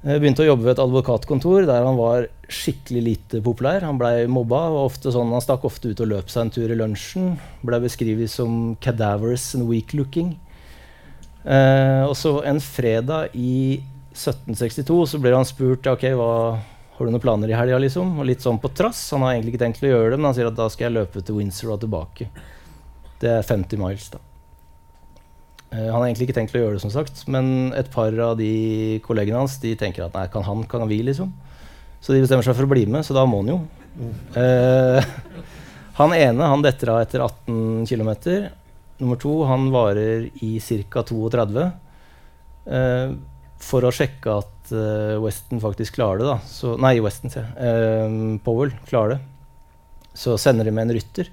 Begynte å jobbe ved et advokatkontor der han var skikkelig lite populær. Han blei mobba. Sånn, han stakk ofte ut og løp seg en tur i lunsjen. Blei beskrevet som 'cadaverous and weak looking'. Eh, og så en fredag i 1762 så blir han spurt ok, hva, har du noen planer i helga. Liksom? Og litt sånn på trass. Han har egentlig ikke tenkt å gjøre det, men han sier at da skal jeg løpe til Windsor og tilbake. Det er 50 miles, da. Uh, han har egentlig ikke tenkt å gjøre det, som sagt, men et par av de kollegene hans de tenker at nei, kan han, kan vi, liksom. Så de bestemmer seg for å bli med, så da må han jo. Uh, han ene han detter av etter 18 km. Nummer to han varer i ca. 32. Uh, for å sjekke at uh, Weston faktisk klarer det, da så, Nei, Weston, sier jeg. Um, Powell klarer det. Så sender de med en rytter.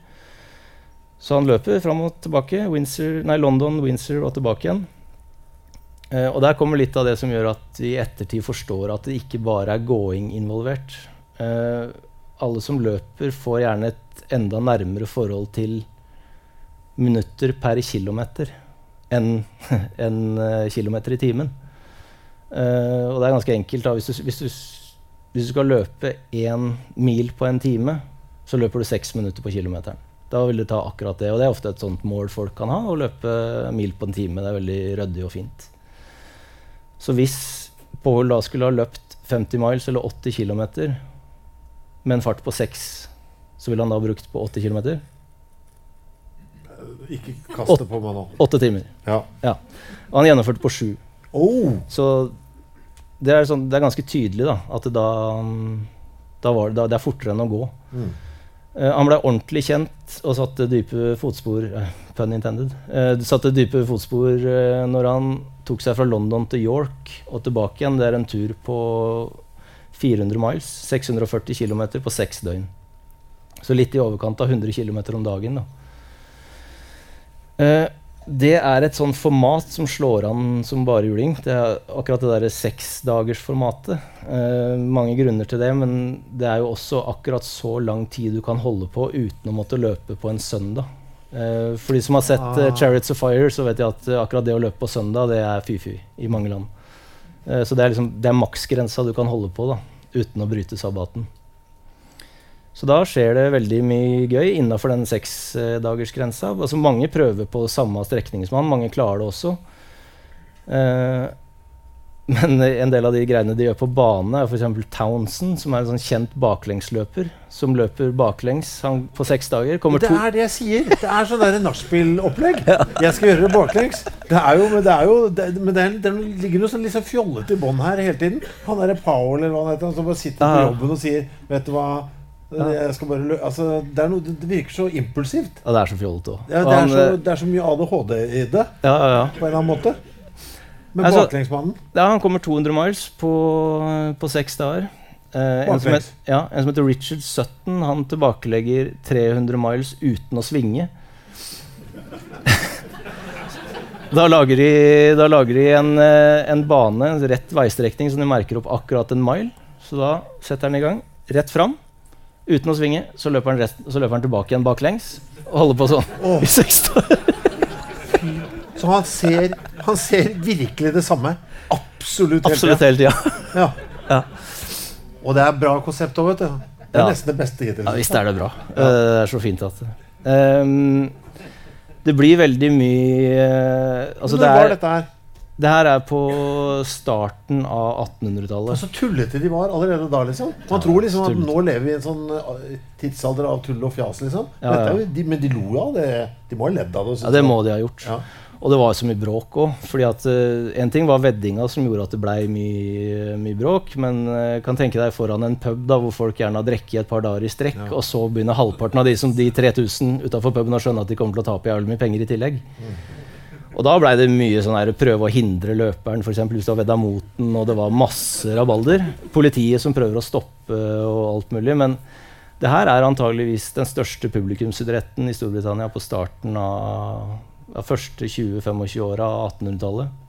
Så han løper fram og tilbake. Windsor, nei, London, Windsor og tilbake igjen. Uh, og der kommer litt av det som gjør at vi i ettertid forstår at det ikke bare er gåing involvert. Uh, alle som løper, får gjerne et enda nærmere forhold til minutter per kilometer enn en, uh, kilometer i timen. Uh, og det er ganske enkelt. Da. Hvis, du, hvis, du, hvis du skal løpe én mil på en time, så løper du seks minutter på kilometeren. Da vil du ta akkurat det. Og det er ofte et sånt mål folk kan ha, å løpe mil på en time. Det er veldig ryddig og fint. Så hvis Paul da skulle ha løpt 50 miles eller 80 km med en fart på 6, så ville han da ha brukt på 80 km? Ikke kast det på meg nå. Åtte timer. Ja. ja. Og han gjennomførte på sju. Oh. Så det er, sånn, det er, ganske tydelig da, at det, da, da var, da, det er fortere enn å gå. Mm. Uh, han ble ordentlig kjent og satte dype fotspor uh, Pun intended. Uh, satte dype fotspor når han tok seg fra London til York og tilbake igjen. Det er en tur på 400 miles, 640 km på seks døgn. Så litt i overkant av 100 km om dagen. da. Det er et sånn format som slår an som bare juling. Det er akkurat det derre seksdagersformatet. Eh, mange grunner til det, men det er jo også akkurat så lang tid du kan holde på uten å måtte løpe på en søndag. Eh, for de som har sett uh, 'Chariots of Fire', så vet de at uh, akkurat det å løpe på søndag, det er fy-fy i mange land. så det er, liksom, det er maksgrensa du kan holde på da, uten å bryte sabbaten. Så da skjer det veldig mye gøy innafor den seksdagersgrensa. Altså mange prøver på samme strekning som han, mange klarer det også. Eh, men en del av de greiene de gjør på bane, er f.eks. Townsend, som er en sånn kjent baklengsløper. Som løper baklengs han, på seks dager. det er det jeg sier! Det er sånn nachspiel-opplegg. ja. Jeg skal gjøre det baklengs. Det er jo, men det, er jo, det, men det, er, det ligger noe sånn liksom fjollete i bånn her hele tiden. Han derre Powell eller hva han heter, som bare sitter på jobben og sier Vet du hva ja. Altså, det, noe, det, virker så impulsivt. Ja, det er så fjollete òg. Ja, det, eh, det, er så mye ADHD i det, ja, ja, på en eller annen måte. Med altså, baklengsmannen. Ja, han kommer 200 miles på, på seks dager. Eh, en, som het, ja, en, som heter Richard Sutton, han tilbakelegger 300 miles uten å svinge. da lager de, da lager de en, eh, en, bane, en rett veistrekning, som de merker opp akkurat en mile. Så da setter han i gang. Rett fram. Uten å svinge. Så løper han, rest, så løper han tilbake igjen baklengs og holder på sånn oh. i seks Så han ser, han ser, virkelig det samme absolutt, absolutt hele tida. Ja. ja. Og det er bra konsept òg, vet du. Det er ja. nesten det beste hittil. Ja, visst er det bra. Ja. Uh, det er så fint at um, Det blir veldig mye uh, altså Når var dette her? Det her er på starten av 1800-tallet. Så tullete de var allerede da, liksom. Man tror liksom at nå lever vi i en sånn eh, tidsalder av tull og fjas, liksom. Ja, ja. Jo, de, men de lo jo av det. De må ha ledd av det. Ja, det må de ha gjort. Ja. Og det var så mye bråk òg. Fordi at uh, En ting var veddinga som gjorde at det blei mye, mye, bråk. Men uh, kan tenke deg foran en pub da hvor folk gjerne har drukket et par dager i strekk, og så begynner halvparten av de som de 3000 utafor puben å skjønne at de kommer til å tape jævlig mye penger i tillegg. Mm. Og da blei det mye sånn her, prøve å hindre løperen, f.eks. hvis du har vedda mot den, og det var masse rabalder. Politiet som prøver å stoppe og alt mulig. Men det her er antageligvis den største publikumsidretten i Storbritannia på starten av, av første 20-25 åra av 1800-tallet.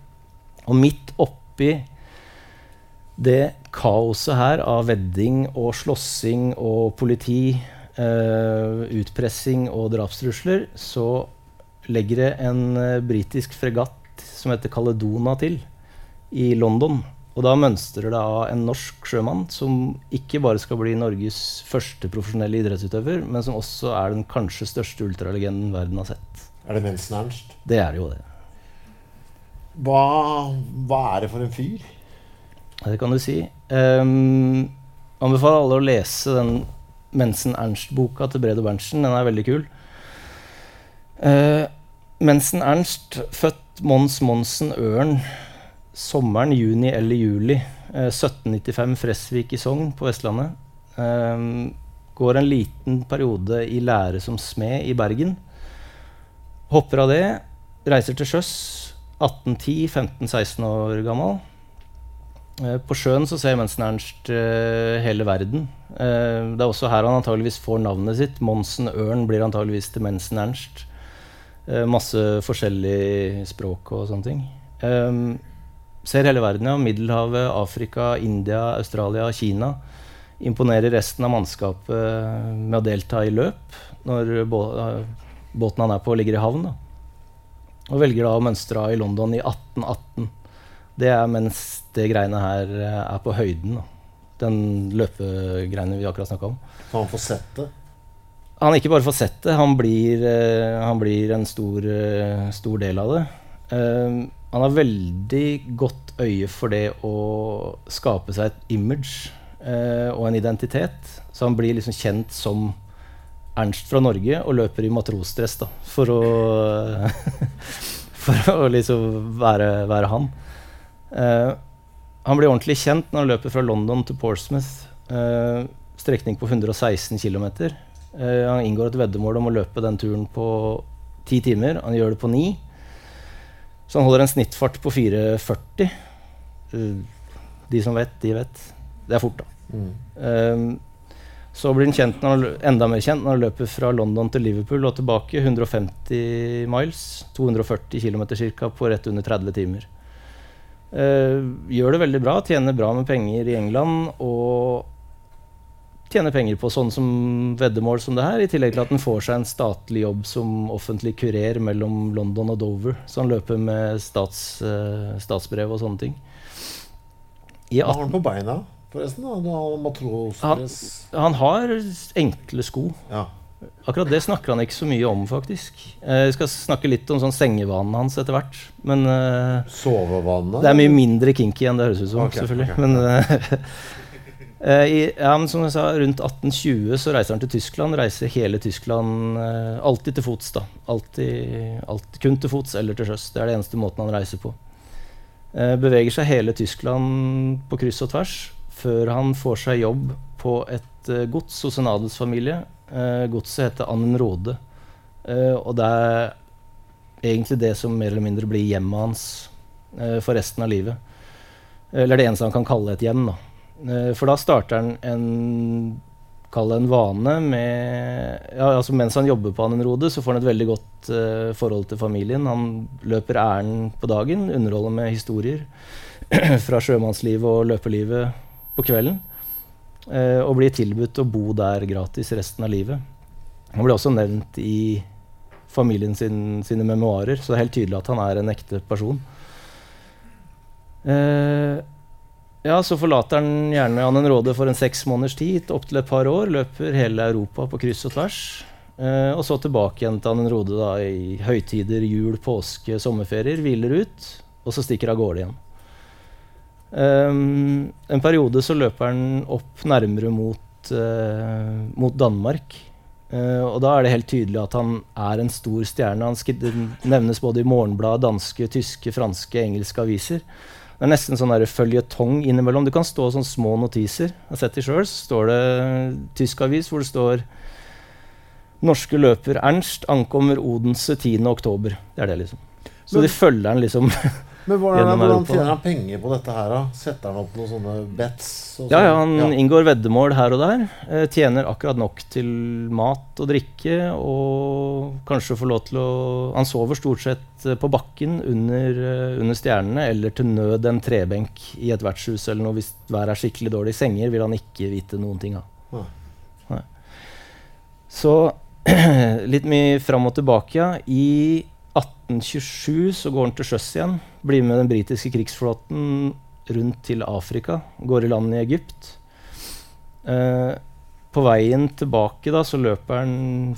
Og midt oppi det kaoset her av vedding og slåssing og politi, eh, utpressing og drapstrusler, så legger det en uh, britisk fregatt som heter Caledona til i London. Og da mønstrer det av en norsk sjømann som ikke bare skal bli Norges første profesjonelle idrettsutøver, men som også er den kanskje største ultralegenden verden har sett. Er det Mensen Ernst? Det er jo det. Hva, hva, er det for en fyr? Det kan du si. Um, anbefaler alle å lese den Mensen Ernst-boka til Brede Berntsen. Den er veldig kul. Uh, Mensen Ernst, født Mons Monsen Ørn sommeren, juni eller juli. Eh, 1795, Fresvik i Sogn på Vestlandet. Eh, går en liten periode i lære som smed i Bergen. Hopper av det, reiser til sjøs. 1810, 15-16 år gammel. Eh, på sjøen så ser Mensen Ernst eh, hele verden. Eh, det er også her han antageligvis får navnet sitt. Monsen Ørn blir antageligvis til Mensen Ernst. Eh, masse forskjellig språk og sånne ting. Um, ser hele verden, ja. Middelhavet, Afrika, India, Australia, Kina. Imponerer resten av mannskapet med å delta i løp når båten han er på, ligger i havn. Da. Og velger da å mønstre av i London i 1818. Det er mens det greiene her eh, er på høyden. Da. Den løpegreiene vi akkurat snakka om. Så han får sett det? Han ikke bare får sett det, han blir, uh, han blir en stor, uh, stor, del av det. Uh, han har veldig godt øye for det å skape seg et image og en identitet. Så han blir liksom kjent som Ernst fra Norge og løper i matrosdress da, for å, for å liksom være, være han. Han blir ordentlig kjent når han løper fra London til Portsmouth. Strekning på 116 km. Uh, han inngår et veddemål om å løpe den turen på ti timer. Han gjør det på ni. Så han holder en snittfart på 4,40. Uh, de som vet, de vet. Det er fort, da. Mm. så blir han han, enda mer kjent når han løper fra London til Liverpool og tilbake. 150 miles. 240 km ca. på rett under 30 timer. Uh, gjør det veldig bra, tjener bra med penger i England og tjener penger på sånn som veddemål som det her, i tillegg til at han får seg en statlig jobb som offentlig kurer mellom London og Dover. Så han løper med stats, uh, statsbrev og sånne ting. Hva har han på beina, forresten? Han, han, har enkle sko. Ja. Akkurat det snakker han ikke så mye om, faktisk. Eh, jeg skal snakke litt om sånn sengevanene hans etter hvert. Men uh, Sovevanene? Det er mye mindre kinky enn det høres ut som. Okay, selvfølgelig okay. Men, uh, i, ja, men som jeg sa, rundt 1820 så reiser han til Tyskland. Reiser hele Tyskland uh, alltid til fots. da. Alltid, alltid, kun til fots eller til sjøs. Det er det eneste måten han reiser på. beveger seg hele Tyskland på kryss og tvers før han får seg jobb på et gods hos en adelsfamilie godset heter Annenrode. Og det er egentlig det som mer eller mindre blir hjemmet hans for resten av livet. Eller det eneste han kan kalle et hjem. Da. For da starter han en Kall det en vane med ja, altså Mens han jobber på Anenrode, så får han et veldig godt forhold til familien. Han løper ærend på dagen, underholder med historier fra sjømannslivet og løperlivet på kvelden. Uh, og blir tilbudt å bo der gratis resten av livet. Han blir også nevnt i familien sin, sine memoarer, så det er helt tydelig at han er en ekte person. Uh, ja, så forlater han gjerne Annen Råde for en seks måneders tid, opptil et par år. Løper hele Europa på kryss og tvers. Eh, og så tilbake igjen til Annen Råde da, i høytider, jul, påske, sommerferier. Hviler ut, og så stikker av gårde igjen. Um, en periode så løper han opp nærmere mot, uh, mot Danmark. Uh, og da er det helt tydelig at han er en stor stjerne. Han nevnes både i Morgenbladet, danske, tyske, franske, engelske aviser. Det er nesten sånn føljetong innimellom. Det kan stå sånne små notiser. Jeg har sett det sjøl. står det tysk avis hvor det står Norske løper Ernst ankommer Odense 10.10. Det er det, liksom. Så Men, de følger han liksom Men hvordan, hvordan tjener han penger på dette her, da? Setter han opp noen sånne bets? ja, ja, han ja. inngår veddemål her og der. Eh, tjener akkurat nok til mat og drikke. Og kanskje får lov til å Han sover stort sett eh, på bakken under, uh, under stjernene, eller til nød en trebenk i et vertshus eller noe hvis været er skikkelig dårlig. Senger vil han ikke vite noen ting av. Ja. Så litt mye fram og tilbake, ja. I 1827 så går han til sjøs igjen. Blir med den britiske krigsflåten rundt til Afrika. Går i land i Egypt. Eh, på veien tilbake da, så løper han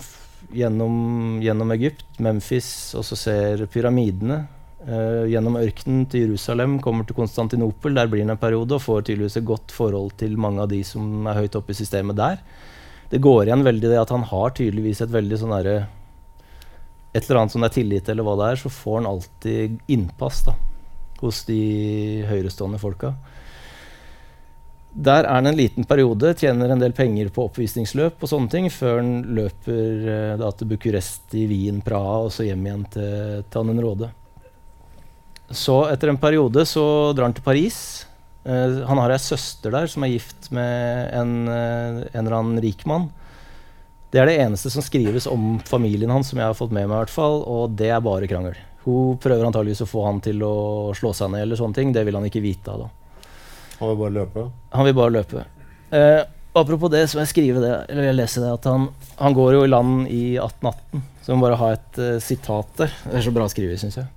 gjennom, gjennom Egypt, Memphis, og så ser pyramidene. Eh, gjennom ørkenen til Jerusalem, kommer til Konstantinopel. Der blir han en periode og får tydeligvis et godt forhold til mange av de som er høyt oppe i systemet der. Det går igjen veldig det at han har tydeligvis et veldig sånn derre et eller annet som det er tillit til, eller hva det er, så får han alltid innpass da, hos de høyrestående folka. Der er han en liten periode, tjener en del penger på oppvisningsløp og sånne ting, før han løper eh, da, til Bucuresti, Wien, Praha og så hjem igjen til Tannenråde. Så etter en periode så drar han til Paris. Uh, han har ei søster der som er gift med en, uh, en eller annen rik mann. Det er det eneste som skrives om familien hans, som jeg har fått med meg, i hvert fall, og det er bare krangel. Hun prøver antageligvis å få han til å slå seg ned, eller sånne ting. Det vil han ikke vite av. da. Han vil bare løpe? Han vil bare løpe. Eh, apropos det, så må jeg skrive det, eller jeg leser det, at han, han går jo i land i 1818. Så må bare ha et uh, sitat der. Det er så bra skrevet, syns jeg.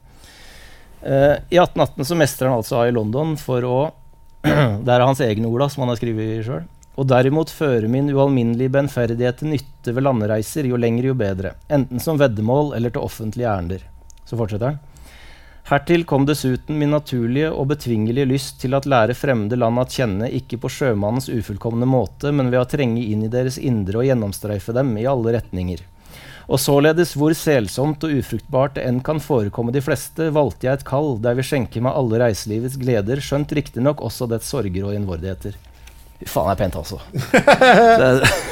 Uh, I 1818 så mestrer han altså i London for å Det er hans egne ord, da, som han har skrevet sjøl. Og derimot føre min ualminnelige benferdighet til nytte ved landreiser, jo lengre jo bedre, enten som veddemål eller til offentlige ærender. Så fortsetter han. Hertil kom dessuten min naturlige og betvingelige lyst til at lære fremmede land at kjenne, ikke på sjømannens ufullkomne måte, men ved å trenge inn i deres indre og gjennomstreife dem i alle retninger. Og således, hvor selsomt og ufruktbart det enn kan forekomme de fleste, valgte jeg et kall der vi skjenker meg alle reiselivets gleder, skjønt riktignok også dets sorger og innvordigheter. Fy faen, det er pent, altså. Det,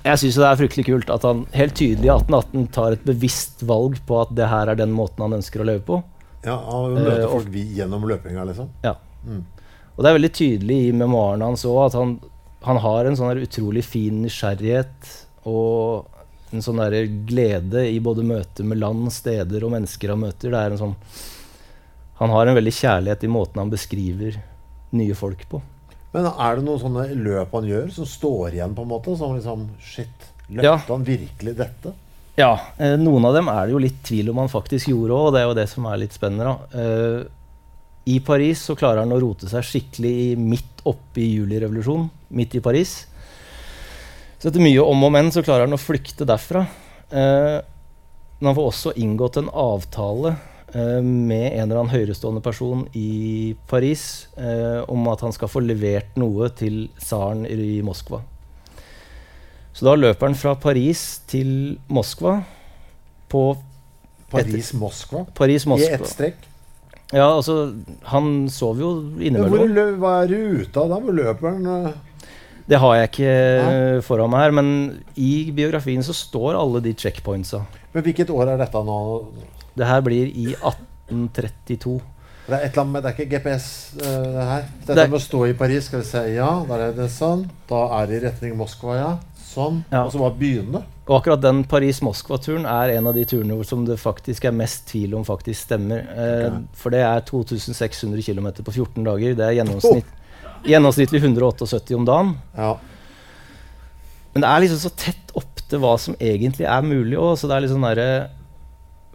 jeg syns det er fryktelig kult at han helt tydelig i 1818 tar et bevisst valg på at det her er den måten han ønsker å leve på. Ja, Han møter uh, folk gjennom løpinga, liksom? Ja. Mm. Og det er veldig tydelig i memoarene hans òg at han, han, har en sånn utrolig fin nysgjerrighet og en sånn der glede i både møter med land, steder og mennesker han møter. Det er en sånn, han har en veldig kjærlighet i måten han beskriver nye folk på. Men er det noen sånne løp han gjør, som står igjen, på en måte? Som liksom Shit, løpte ja. han virkelig dette? Ja. Eh, noen av dem er det jo litt tvil om han faktisk gjorde òg, og det er jo det som er litt spennende. Eh, I Paris så klarer han å rote seg skikkelig midt oppe i julirevolusjonen. Midt i Paris. Så etter mye om og men så klarer han å flykte derfra. Eh, men han får også inngått en avtale med en eller annen høyrestående person i Paris eh, om at han skal få levert noe til tsaren i Moskva. Så da løper han fra Paris til Moskva på Paris-Moskva? Paris, I ett strekk? Ja, altså Han sov jo innimellom. Hvor, hva er ruta da? Hvor løper han? Eh? Det har jeg ikke ja. foran meg her, men i biografien så står alle de checkpointsa. Men Hvilket år er dette nå? Det her blir i 1832. Det er et eller annet med, det er ikke GPS, uh, det her. Dette det med å stå i Paris, skal vi se Ja, der er det sånn. Da er det i retning Moskva, ja. Sånn. Ja. Og så bare begynne. Og akkurat den Paris-Moskva-turen er en av de turene som det faktisk er mest tvil om faktisk stemmer. Eh, okay. For det er 2600 km på 14 dager. Det er gjennomsnitt, oh. gjennomsnittlig 178 om dagen. Ja. Men det er liksom så tett opp til hva som egentlig er mulig òg. Så det er litt sånn derre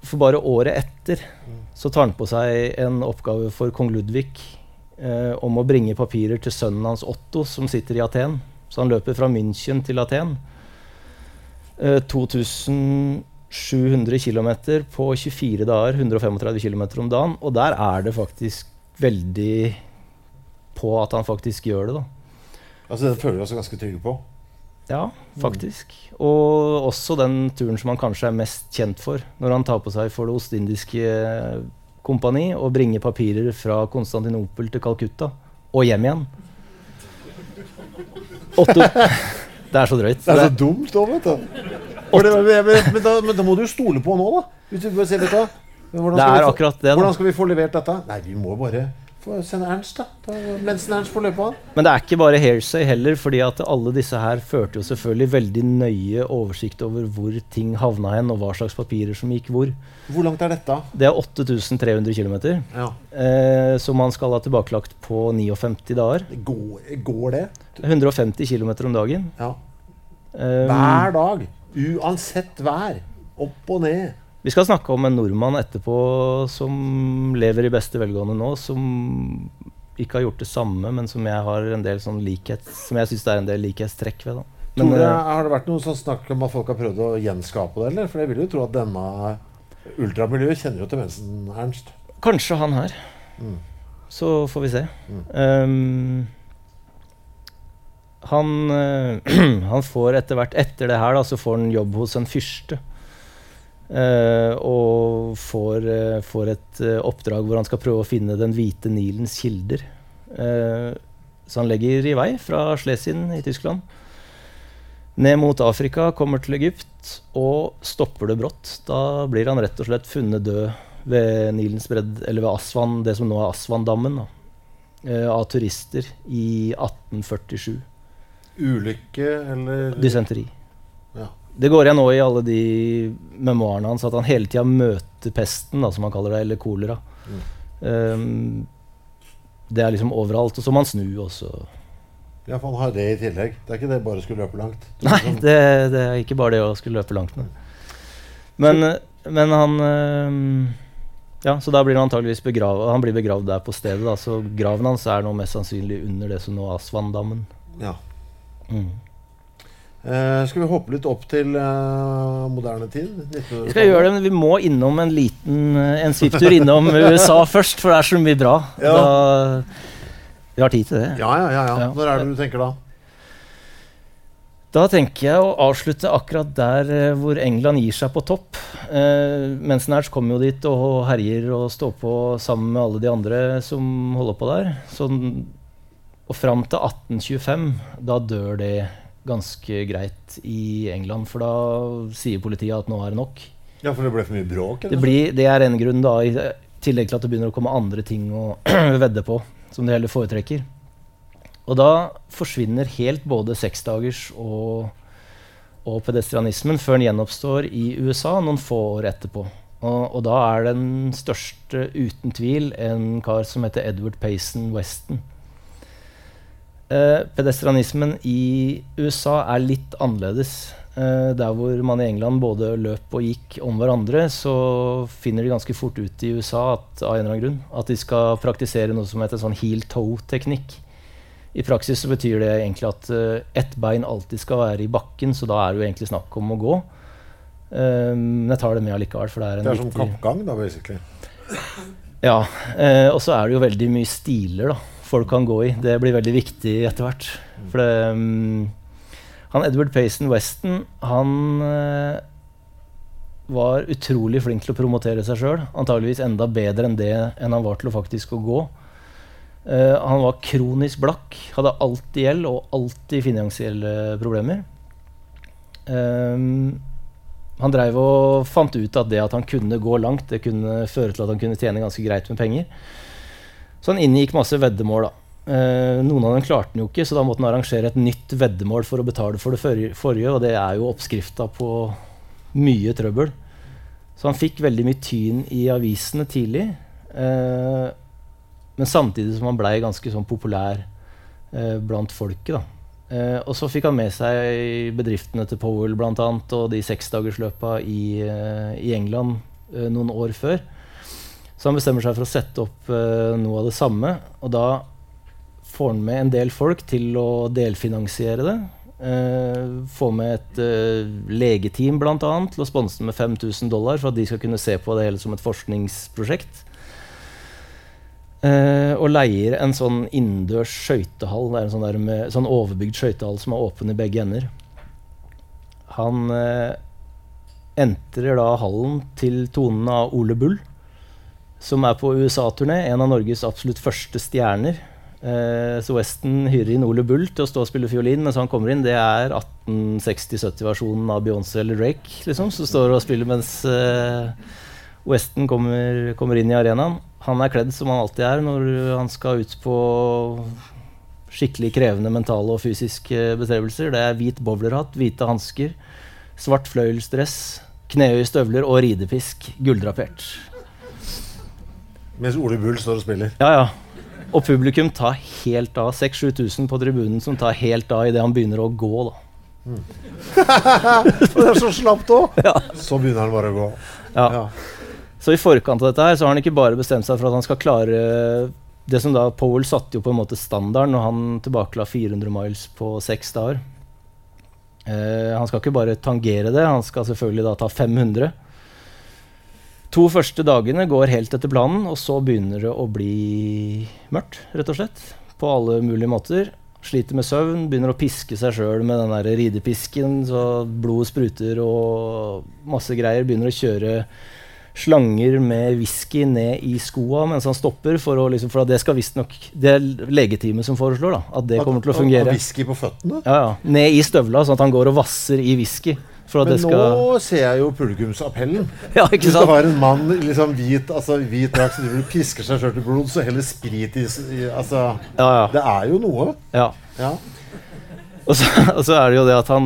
for bare året etter så tar han på seg en oppgave for kong Ludvig eh, om å bringe papirer til sønnen hans Otto, som sitter i Aten. Så han løper fra München til Aten. Eh, 2700 km på 24 dager, 135 km om dagen. Og der er det faktisk veldig på at han faktisk gjør det, da. Altså det føler vi oss ganske trygge på? Ja, faktisk. Og også den turen som han kanskje er mest kjent for, når han tar på seg for Det ostindiske kompani og bringer papirer fra Konstantinopel til Calcutta og hjem igjen. Otto Det er så drøyt. Det er så dumt òg, vet du. Det, men, da, men, da, må du jo stole på nå, da. Hvis du bare ser dette. Hvordan det er akkurat det. Hvordan skal vi få levert dette? Nei, vi må bare Sende Ernst, da. Mens Ernst får løpe av. Men det er ikke bare Hairsay heller, fordi at alle disse her førte jo selvfølgelig veldig nøye oversikt over hvor ting havna hen, og hva slags papirer som gikk hvor. Hvor langt er dette? Det er 8300 km. Ja. Eh, som man skal ha tilbakelagt på 59 dager. Går, går det? 150 km om dagen. Ja. Um, Hver dag. Uansett vær. Opp og ned. Vi skal snakke om en nordmann etterpå som lever i beste velgående nå, som ikke har gjort det samme, men som jeg har en del sånn likhet Som jeg syns det er en del likhetstrekk ved. da. Men, det, eh, har det vært noe sånn snakk om at folk har prøvd å gjenskape det, eller? For jeg vil jo tro at denne ultramiljøet kjenner jo til mensen, Ernst. Kanskje han her. Mm. Så får vi se. Mm. Um, han, uh, han, får etter hvert Etter det her da, så får han jobb hos en fyrste. Uh, og får, uh, får et uh, oppdrag hvor han skal prøve å finne den hvite Nilens kilder. så han legger i vei fra Schlesien i Tyskland ned mot Afrika, kommer til Egypt og stopper det brått. Da blir han rett og slett funnet død ved Nilens bredd, eller ved Aswan, det som nå er Aswan-dammen eh, av turister i 1847. Ulykke eller Dysenteri. Det går igjen nå i alle de memoarene hans at han hele tida møter pesten, da, som han kaller det, eller kolera. Mm. Um, det er liksom overalt. Og så må han snu også. ja, for han har det i tillegg. Det er ikke det bare skulle løpe langt. Nei, det, det er ikke bare det å skulle løpe langt med. Men, men han um, Ja, så da blir han antageligvis begravet, Han blir begravd der på stedet. Da, så graven hans er nå mest sannsynlig under det som nå er Asvandammen. Ja. Mm. Eh, skal vi hoppe litt opp til uh, moderne tid? Vi skal gjøre det, men vi må innom en liten eh, En svipptur innom USA først, for det er så mye bra. Ja. Da, vi har tid til det. Ja, ja, ja, ja. Når er det du tenker da? Da tenker jeg å avslutte akkurat der hvor England gir seg på topp. Uh, Mensenherz kommer jo dit og herjer og står på sammen med alle de andre som holder på der. Sånn, og fram til 1825, da dør det ganske greit i England. For da sier politiet at nå er det nok. Ja, for det ble for mye bråk? Det, blir, det er en grunn, da, i tillegg til at det begynner å komme andre ting å vedde på, som de heller foretrekker. Og da forsvinner helt både seksdagers og, og pedestrianismen før den gjenoppstår i USA noen få år etterpå. Og, og da er den største uten tvil en kar som heter Edward Payson Weston. Eh, pedestrianismen i USA er litt annerledes. Eh, der hvor man i England både løp og gikk om hverandre, så finner de ganske fort ut i USA at, av en eller annen grunn, at de skal praktisere noe som heter sånn heel toe-teknikk. I praksis så betyr det egentlig at uh, ett bein alltid skal være i bakken, så da er det jo egentlig snakk om å gå. Eh, Men jeg tar det med allikevel, for det er en Det er som viktig kappgang, da, basically. Ja. Uh, og så er det jo veldig mye stiler da, folk kan gå i. Det blir veldig viktig etter hvert. For det, um, han Edward Payson Weston, han uh, var utrolig flink til å promotere seg sjøl. Antageligvis enda bedre enn det enn han var til å faktisk å gå. Uh, han var kronisk blakk, hadde alltid gjeld og alltid finansielle problemer. Um, han drev og fant ut at det at han kunne gå langt, det kunne føre til at han kunne tjene ganske greit med penger. Så han inngikk masse veddemål. da. Eh, noen av dem klarte han jo ikke, så da måtte han arrangere et nytt veddemål for å betale for det forrige, og det er jo oppskrifta på mye trøbbel. Så han fikk veldig mye tyn i avisene tidlig. Eh, men samtidig som han blei ganske sånn populær eh, blant folket. da. Eh, og så fikk han med seg bedriftene til Powell blant annet, og de seksdagersløpa i, eh, i England noen år før. Så han bestemmer seg for å sette opp uh, noe av det samme. Og da får han med en del folk til å delfinansiere det. Uh, få med et uh, legeteam blant annet, til å sponse med 5000 dollar for at de skal kunne se på det hele som et forskningsprosjekt. Uh, og leier en sånn innendørs skøytehall. Det er en sånn, sånn overbygd skøytehall som er åpen i begge ender. Han entrer da hallen til tonen av Ole Bull, som er på USA-turné. En av Norges absolutt første stjerner. Eh, så Weston hyrer inn Ole Bull til å stå og spille fiolin mens han kommer inn. Det er 1860-70-versjonen av Beyoncé eller Drake, liksom, som står og spiller mens eh, Weston kommer, kommer inn i arenaen. Han er kledd som han alltid er når han skal ut på skikkelig krevende mentale og fysiske bestrebelser. Det er hvit bowlerhatt, hvite hansker, svart fløyelsdress, knehøye støvler og ridepisk, gulldrapert. Mens Ole Bull står og spiller. Ja, ja. Og publikum tar helt av. 6000-7000 på tribunen som tar helt av idet han begynner å gå. da. Mm. det er så slapt òg! Så begynner han bare å gå. Ja. Ja. Så i forkant av dette her så har han ikke bare bestemt seg for at han skal klare det som da Powell satte jo på en måte standarden når han tilbakela 400 miles på seks dager. Uh, han skal ikke bare tangere det, han skal selvfølgelig da ta 500. To første dagene går helt etter planen, og så begynner det å bli mørkt, rett og slett. På alle mulige måter. Sliter med søvn, begynner å piske seg sjøl med den der ridepisken, så blodet spruter og masse greier. Begynner å kjøre slanger med whisky ned i skoa mens han stopper. For, å, liksom, for at det skal visstnok Det er legeteamet som foreslår da, at det kommer til å fungere. Og whisky på føttene? Ja, ja. Ned i støvla, sånn at han går og vasser i whisky. Men det skal nå ser jeg jo publikumsappellen. Ja, ikke sant? Hvis du har en mann i liksom hvit, altså, hvit drakt som pisker seg sjøl til blod, så heller sprit i, Altså, Ja, ja. det er jo noe. ja. Ja. Og så, og så er det jo det at han,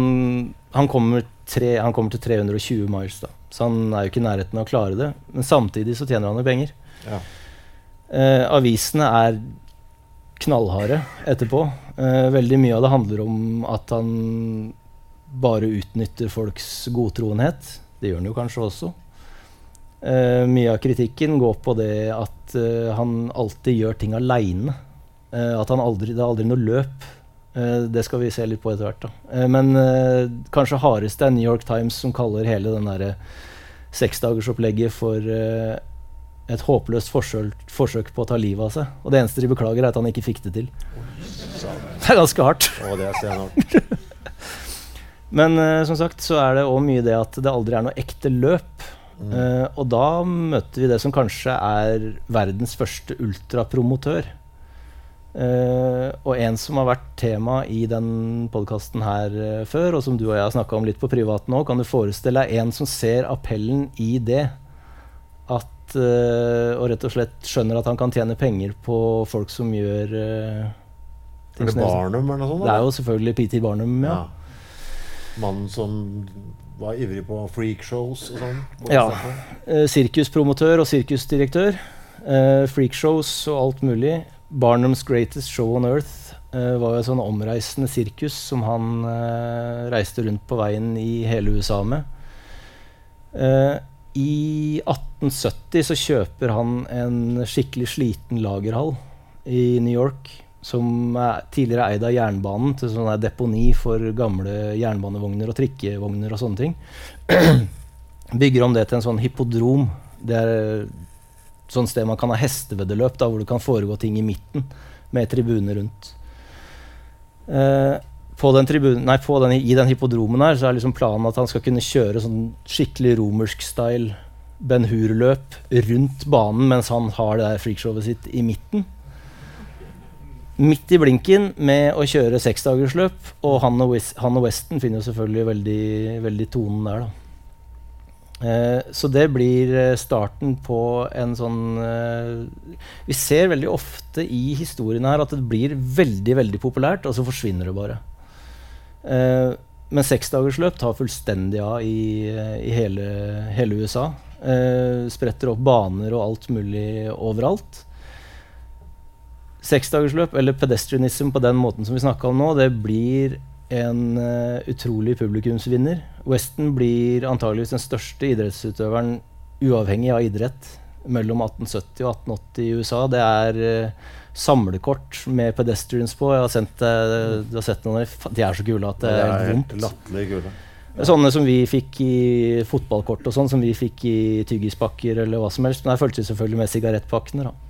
han, kommer tre, han kommer til 320 miles, da. Så han er jo ikke i nærheten av å klare det. Men samtidig så tjener han jo penger. Ja. Eh, avisene er knallharde etterpå. Eh, veldig mye av det handler om at han bare utnytter folks godtroenhet. Det gjør han jo kanskje også. Uh, mye av kritikken går på det at uh, han alltid gjør ting aleine. Uh, at han aldri, det er aldri noe løp. Eh, det skal vi se litt på etter hvert. da. Eh, men eh, kanskje hardest er New York Times, som kaller hele den derre seksdagersopplegget for eh, et håpløst forsøk, forsøk på å ta livet av seg. Og det eneste de beklager, er at han ikke fikk det til. Det er ganske hardt. Å, det er. Men uh, som sagt så er det òg mye det at det aldri er noe ekte løp. Eh, og da møter vi det som kanskje er verdens første ultrapromotør. Uh, og en som har vært tema i den podkasten her før, og som du og jeg har snakka om litt på privat nå, kan du forestille deg en som ser appellen i det? At Og rett og slett skjønner at han kan tjene penger på folk som gjør uh, Er det Barnum eller noe sånt? Det er jo selvfølgelig PT Barnum, ja. ja. Mannen som var ivrig på freakshows og sånn. Ja. Eh, sirkuspromotør og sirkusdirektør. Eh, freakshows og alt mulig. Barnums Greatest Show on Earth eh, var jo et sånn omreisende sirkus som han eh, reiste rundt på veien i hele USA med. Eh, I 1870 så kjøper han en skikkelig sliten lagerhall i New York. Som er tidligere eid av jernbanen til sånn deponi for gamle jernbanevogner og trikkevogner og sånne ting. Bygger om det til en sånn hippodrom. Det er et sånt sted man kan ha hesteveddeløp, da, hvor det kan foregå ting i midten med tribuner rundt. Eh, den tribunen, nei, den, I den hippodromen her så er liksom planen at han skal kunne kjøre sånn skikkelig romersk style Ben Hur-løp rundt banen mens han har det der freakshowet sitt i midten. Midt i blinken med å kjøre seksdagersløp, og han og, Wes han og Weston finner jo selvfølgelig veldig, veldig tonen der, da. Eh, så det blir eh, starten på en sånn eh, Vi ser veldig ofte i historien her at det blir veldig veldig populært, og så forsvinner det bare. Eh, men seksdagersløp tar fullstendig av i, i hele, hele USA. Eh, spretter opp baner og alt mulig overalt. Seksdagersløp, eller pedestrianism på den måten som vi snakka om nå, det blir en uh, utrolig publikumsvinner. Weston blir antageligvis den største idrettsutøveren uavhengig av idrett mellom 1870 og 1880 i USA. Det er uh, samlekort med pedestrians på. Jeg har, sendt, uh, du har sett noen av dem. De er så kule at det Det er er helt vondt. kule. Sånne som vi fikk i fotballkort og sånn, som vi fikk i tyggispakker eller hva som helst. Men her fulgte selvfølgelig med sigarettpakkene, da.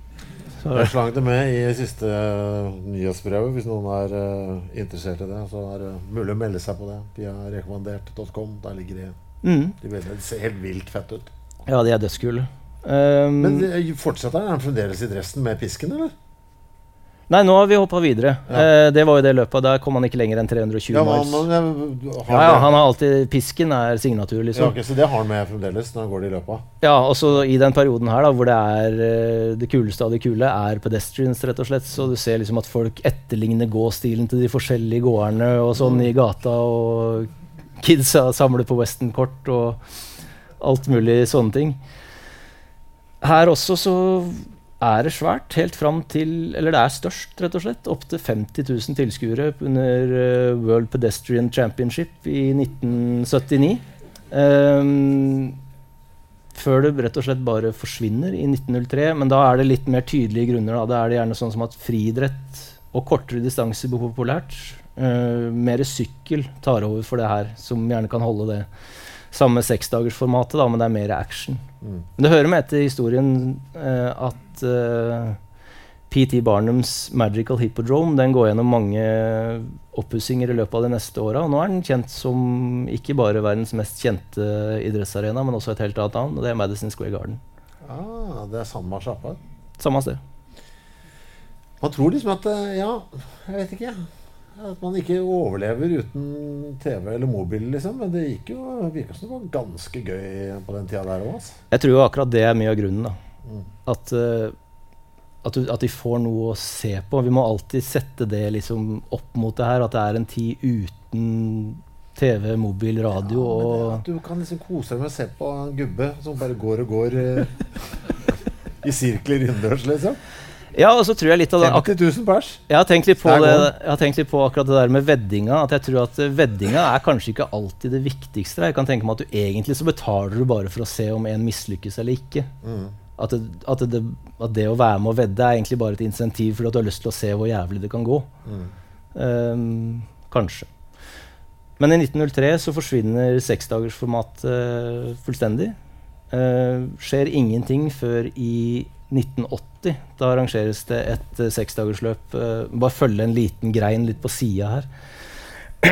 Så, Jeg slang det med i siste uh, nyhetsbrevet. Hvis noen er eh, interessert i det, så er det mulig å melde seg på det via rekommandert.com. Der ligger det mm, de bilder. Det ser helt vilt fett ut. ja, de er dødskule. Um, Men eh, fortsetter han fremdeles i dressen med pisken, eller? Nei, nå har vi hoppa videre. Ja. Eh, det var jo det løpet. Der kom han ikke lenger enn 320 Ja, miles. Han, han, eh, har ja, ja, han har alltid Pisken er signatur, ja, okay, Så det har han med fremdeles når han går i løpet? Ja, og så i den perioden her da, hvor det er eh, det kuleste av det kule, er pedestrians, rett og slett. Så du ser liksom at folk etterligner gåstilen til de forskjellige gårdene og sånn i gata, og kidsa samler på Western-kort og alt mulig sånne ting. Her også så er det svært, helt fram til Eller det er størst, rett og slett. Opptil 50 000 tilskuere under eh, World Pedestrian Championship i 1979. Um, før det rett og slett bare forsvinner i 1903. Men da er det litt mer tydelige grunner. Da. Da er det gjerne sånn som at friidrett og kortere distanser blir populært. Uh, mer sykkel tar over for det her, som gjerne kan holde det samme seksdagersformatet, da, men det er mer action. Mm. Men det hører med etter historien eh, at eh, PT Barnums Magical Hippodrome den går gjennom mange oppussinger i løpet av de neste åra. Og nå er den kjent som ikke bare verdens mest kjente idrettsarena, men også et helt annet navn, og det er Madison Square Garden. Ah, det er samme sjappa. Samme sted. Man tror liksom at eh, Ja, jeg vet ikke. At man ikke overlever uten TV eller mobil, liksom. Men det gikk jo, virka som det var ganske gøy på den tida der òg. Altså. Jeg tror jo akkurat det er mye av grunnen. da. At, eh, at, du, at de får noe å se på. Vi må alltid sette det liksom opp mot det her. At det er en tid uten TV, mobil, radio Ja, men det, at du kan liksom kose deg med å se på en gubbe som bare går og går eh, i sirkler innendørs, liksom. Ja, og så tror jeg litt av det 50 000 pers. jeg har, tenkt litt på det, jeg har tenkt litt på akkurat det der med veddinga. At jeg tror at eh, veddinga er kanskje ikke alltid det viktigste. Jeg kan tenke meg at du egentlig så betaler du bare for å se om en mislykkes eller ikke. At, det, at, det, at det å være med å vedde er egentlig bare et insentiv fordi at du har lyst til å se hvor jævlig det kan gå. Ehm, kanskje. Men i 1903 så forsvinner seksdagersformatet uh, fullstendig. Uh, skjer ingenting før i 1980. Da arrangeres det et uh, seksdagersløp. Uh, bare følge en liten grein litt på sida her.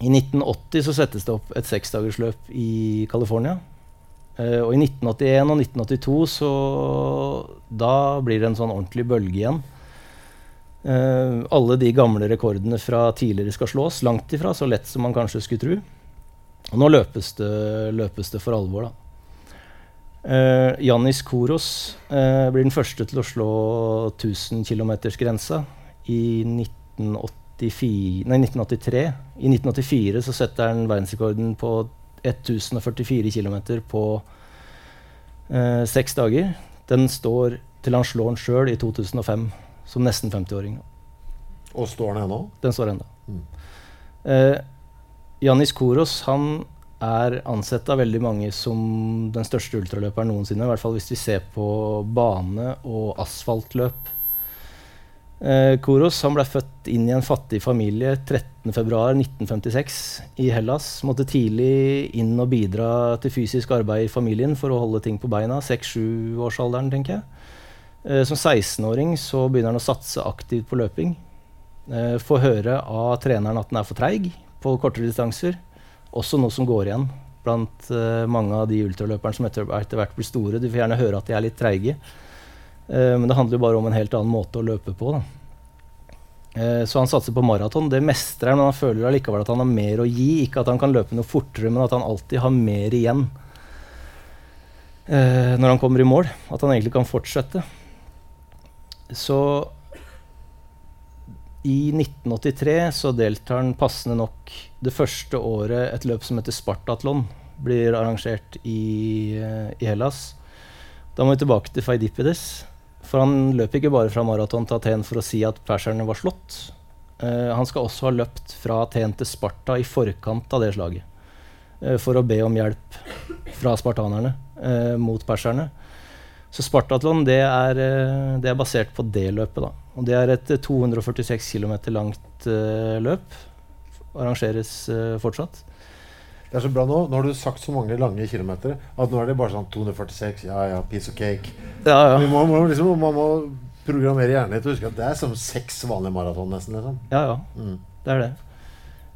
I 1980 så settes det opp et seksdagersløp i California. Uh, og i 1981 og 1982 så Da blir det en sånn ordentlig bølge igjen. Uh, alle de gamle rekordene fra tidligere skal slås. Langt ifra så lett som man kanskje skulle tro. Og nå løpes det, løpes det for alvor, da. Uh, Jannis Koros uh, blir den første til å slå 1000 km-grensa i 1984, nei, 1983. I 1984 så setter han verdensrekorden på 1044 km på eh, seks dager. Den står til han slår den sjøl i 2005, som nesten 50-åring. Og står den ennå? Den står ennå. Eh, Jannis Koros han er ansett av veldig mange som den største ultraløperen noensinne. I hvert fall hvis vi ser på bane- og asfaltløp. Eh, Koros han ble født inn i en fattig familie 13.2.1956 i Hellas. Måtte tidlig inn og bidra til fysisk arbeid i familien for å holde ting på beina. 6-7-årsalderen, tenker jeg. Eh, som 16-åring så begynner han å satse aktivt på løping. Eh, får høre av treneren at den er for treig på kortere distanser. Også noe som går igjen blant uh, mange av de ultraløperne som etter, hvert blir store. Du får gjerne høre at de er litt treige. uh, men det handler jo bare om en helt annen måte å løpe på. Eh, så han satser på maraton. Det mestrer han, men han føler allikevel at han har mer å gi. Ikke at han kan løpe noe fortere, men at han alltid har mer igjen når han kommer i mål. At han egentlig kan fortsette. Så i 1983 så deltar han passende nok det første året et løp som heter Spartatlon blir arrangert i, eh, i Hellas. Da må vi tilbake til Feidipides. For han løp ikke bare fra maraton til Aten for å si at perserne var slått. Uh, han skal også ha løpt fra Aten til Sparta i forkant av det slaget. Uh, for å be om hjelp fra spartanerne uh, mot perserne. Så Spartatlon det er, eh, det er basert på det løpet. da. Og det er et eh, 246 km langt uh, løp. Arrangeres uh, fortsatt. Det er så bra nå. Nå har du sagt så mange lange kilometer at nå er det bare sånn 246. Ja, ja, piece of cake. Ja, Vi ja. må, må liksom, man må programmere hjernen litt og huske at det er som seks vanlige maraton, nesten. liksom. ja, ja. Mm. Det er det.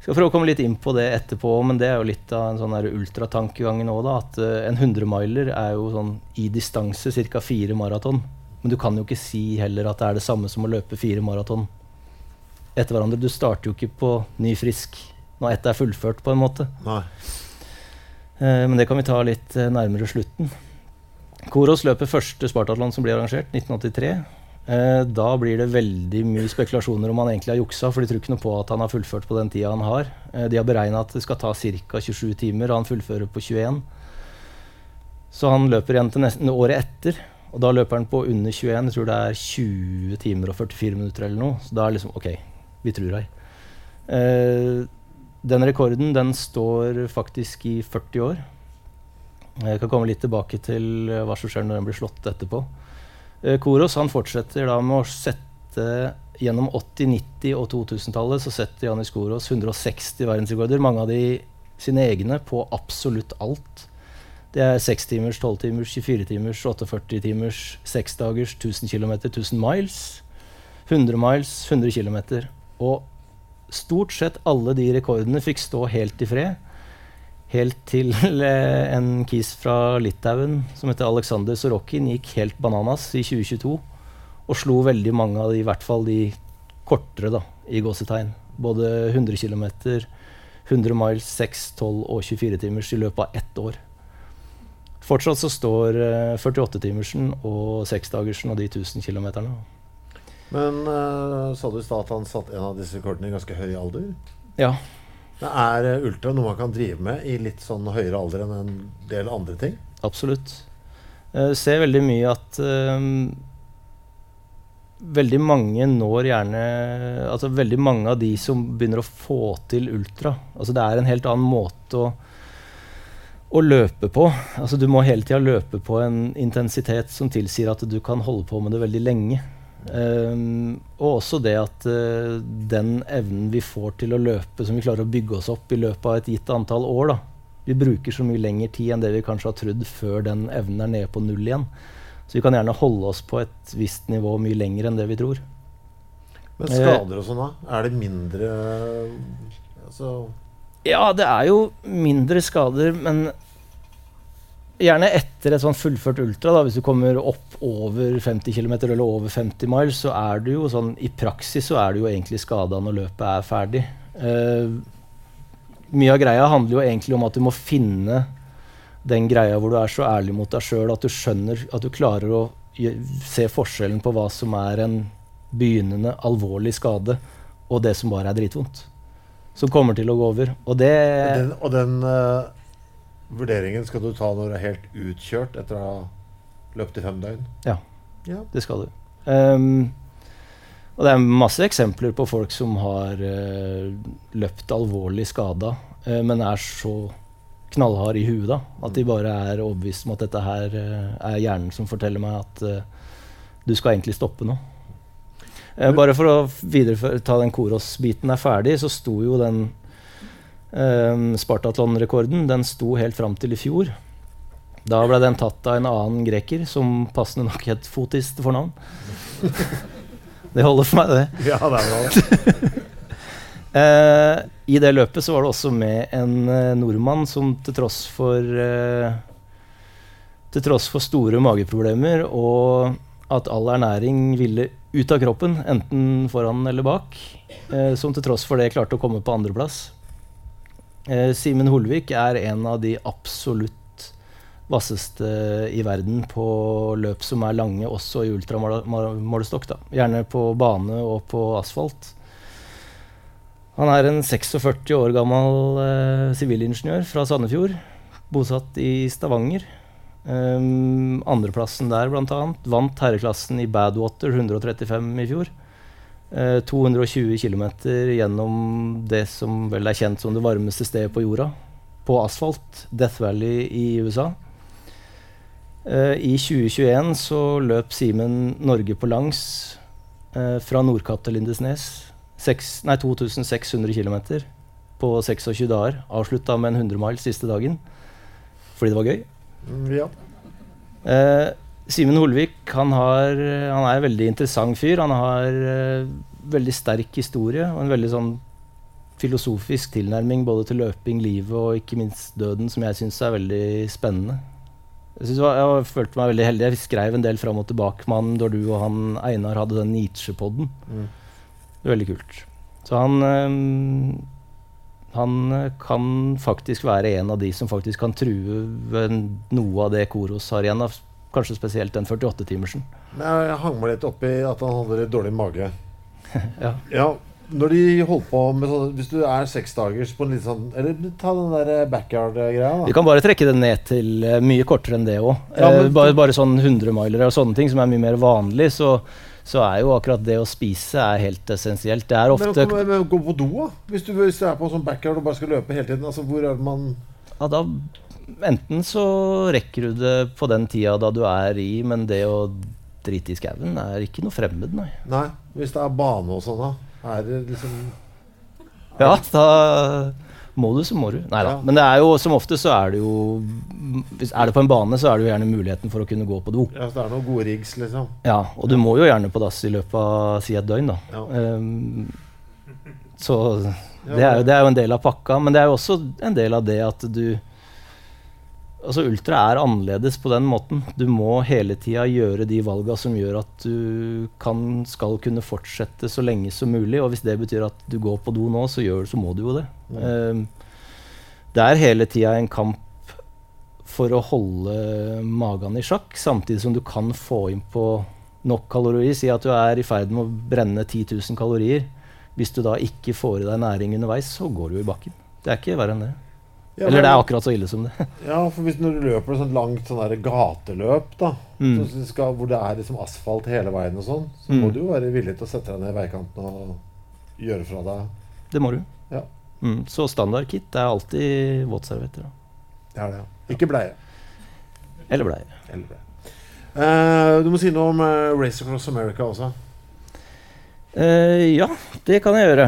Skal prøve å komme litt inn på det etterpå, men det er jo litt av en sånn der ultratankegang nå. da, At eh, en 100-miler er jo sånn i distanse ca. fire maraton. Men du kan jo ikke si heller at det er det samme som å løpe fire maraton etter hverandre. Du starter jo ikke på ny frisk når ett er fullført, på en måte. Nei. Eh, men det kan vi ta litt eh, nærmere slutten. Koros løper første Spartatland som blir arrangert, 1983. Eh, da blir det veldig mye spekulasjoner om han egentlig har juksa, for de tror ikke noe på at han har fullført på den tida han har. Eh, de har beregna at det skal ta ca. 27 timer, og han fullfører på 21. Så han løper igjen til nesten året etter, og da løper han på under 21. Jeg tror det er 20 timer og 44 minutter eller noe. Så da er det liksom OK, vi tror deg. Eh, den rekorden den står faktisk i 40 år. Jeg kan komme litt tilbake til hva som skjer når den blir slått etterpå. Eh, Koros han fortsetter da med å sette Gjennom 80-, 90- og 2000-tallet så setter Janis Koros 160 verdensrekorder. Mange av de sine egne på absolutt alt. Det er 6 timers, 12 timers, 24 timers, 48 timers, 6 dagers, 1000 km, 1000 miles. 100 miles, 100 km. Og stort sett alle de rekordene fikk stå helt i fred. Helt til eh, en kis fra Litauen som heter Aleksander Sorokin gikk helt bananas i 2022. Og slo veldig mange av de, i hvert fall de kortere, da, i gåsetegn, Både 100 km, 100 miles, 6, 12 og 24 timers i løpet av ett år. Fortsatt så står eh, 48-timersen og seksdagersen og de 1000 km. Men uh, sa du i stad at han satt en av disse rekordene i ganske høy alder? Ja, Men er eh, ultra noe man kan drive med i litt sånn høyere alder enn en del andre ting? absolutt. Jeg ser veldig mye at um, veldig mange når gjerne Altså veldig mange av de som begynner å få til ultra Altså det er en helt annen måte å, å løpe på. Altså du må hele tida løpe på en intensitet som tilsier at du kan holde på med det veldig lenge. Um, og også det at uh, den evnen vi får til å løpe, som vi klarer å bygge oss opp i løpet av et gitt antall år da. Vi bruker så mye lengre tid enn det vi kanskje har trodd før den evnen er nede på null igjen. Så vi kan gjerne holde oss på et visst nivå mye lenger enn det vi tror. Men Eh. skader og sånn, da? Er det mindre altså, Ja, det er jo mindre skader, men gjerne etter et sånn fullført ultra, da, hvis du kommer opp over 50 km eller over 50 miles, så er du jo sånn I praksis så er du jo egentlig skada når løpet er ferdig. Uh, mye av greia handler jo egentlig om at du må finne den greia hvor du er så ærlig mot deg sjøl at du skjønner at du klarer å se forskjellen på hva som er en begynnende alvorlig skade, og det som bare er dritvondt. Som kommer til å gå over. Og det Og den, og den eh, vurderingen skal du ta når du er helt utkjørt etter å ha løpt i fem døgn? Ja. ja. Det skal du. Um, og det er masse eksempler på folk som har uh, løpt alvorlig skada, uh, men er så knallhard i huet da, at de bare er overbevist om at dette her uh, er hjernen som forteller meg at eh, du skal egentlig stoppe nå. Eh, bare for å ta den Koros-biten er ferdig, så sto jo den Spartatlon-rekorden den sto helt fram til i fjor. Da ble den tatt av en annen greker som passende nok het Fotis til fornavn. det holder for meg, det. Ja, det er bra. Eh, I det løpet så var det også med en eh, nordmann som til tross for eh, Til tross for store mageproblemer og at all ernæring ville ut av kroppen, enten foran eller bak, som til tross for det klarte å komme på andreplass. Eh, Simen Holvik er en av de absolutt vasseste i verden på løp som er lange, også i ultramålestokk. Gjerne på bane og på asfalt. Han er en 46 år gammel eh, sivilingeniør fra Sandefjord, bosatt i Stavanger. Um, andreplassen der, annet. Vant herreklassen i Badwater 135 i fjor. Eh, 220 km gjennom det som vel er kjent som det varmeste stedet på jorda. På asfalt. Death Valley i USA. Eh, I 2021 så løp Simen Norge på langs eh, fra Nordkapp til Lindesnes. 6, nei, 2600 km på 26 dager. Avslutta med en 100 mile siste dagen fordi det var gøy. Mm, Ja. Eh, Simen Holvik han, har, han er en veldig interessant fyr. Han har uh, veldig sterk historie og en veldig sånn filosofisk tilnærming både til løping, livet og ikke minst døden, som jeg syns er veldig spennende. Jeg, var- jeg følte meg veldig heldig. Jeg skrev en del fram og tilbake med han da du og han Einar hadde den Nietzsche-podden. Mm. Det er veldig kult. Så han eh, han eh, kan faktisk være en av de som faktisk kan true noe av det Koros har igjen. av Kanskje spesielt den 48-timersen. Jeg, hang meg litt opp i at han hadde litt dårlig mage. Ja. Ja, når de holdt på med sånn Hvis du er seksdagers på en litt sånn Eller ta den der backyard-greia, Vi kan bare trekke det ned til eh, mye kortere enn det òg. Ja, men- bare, bare sånn 100-milere og sånne ting som er mye mer vanlig, så, så er jo akkurat det å spise er helt essensielt. Det er Men, ofte kom, men gå på do, da. Hvis du, hvis du er på sånn backyard og bare skal løpe hele tiden. Altså, hvor er det man ja, da, Enten så rekker du det på den tida da du er i, men det å drite i skauen er ikke noe fremmed, nei. Nei, hvis det er bane og sånn, da. Er det liksom Ja, da må du, så må du. Nei da. Ja. Men det er jo som ofte så er det jo hvis Er det på en bane, så er det jo gjerne muligheten for å kunne gå på do. Ja, så det er noen gode rigs, liksom. Ja, og du må jo gjerne på dass i løpet av si et døgn, da. Ja. Um, så det er, jo, det er jo en del av pakka. Men det er jo også en del av det at du altså ultra er annerledes på den måten. Du må hele tida gjøre de valga som gjør at du kan, skal kunne fortsette så lenge som mulig. Og hvis det betyr at du går på do nå, så, gjør, så må du jo det. Mm. Uh, det er hele tida en kamp for å holde magen i sjakk, samtidig som du kan få inn på nok kalorier. Si at du er i ferd med å brenne 10 000 kalorier. Hvis du da ikke får i deg næring underveis, så går du i bakken. Det er ikke verre enn det. Ja, Eller det er akkurat så ille som det. ja, for hvis Når du løper et sånt langt sånn gateløp, da, mm. skal, hvor det er liksom asfalt hele veien, og sånn, så mm. må du jo være villig til å sette deg ned i veikanten og gjøre fra deg Det må du. Ja. Mm. Så standard kit er alltid våtservietter. Det er det. Ikke bleie. Eller bleie. Eller bleie. Uh, du må si noe om uh, Race Across America også. Uh, ja, det kan jeg gjøre.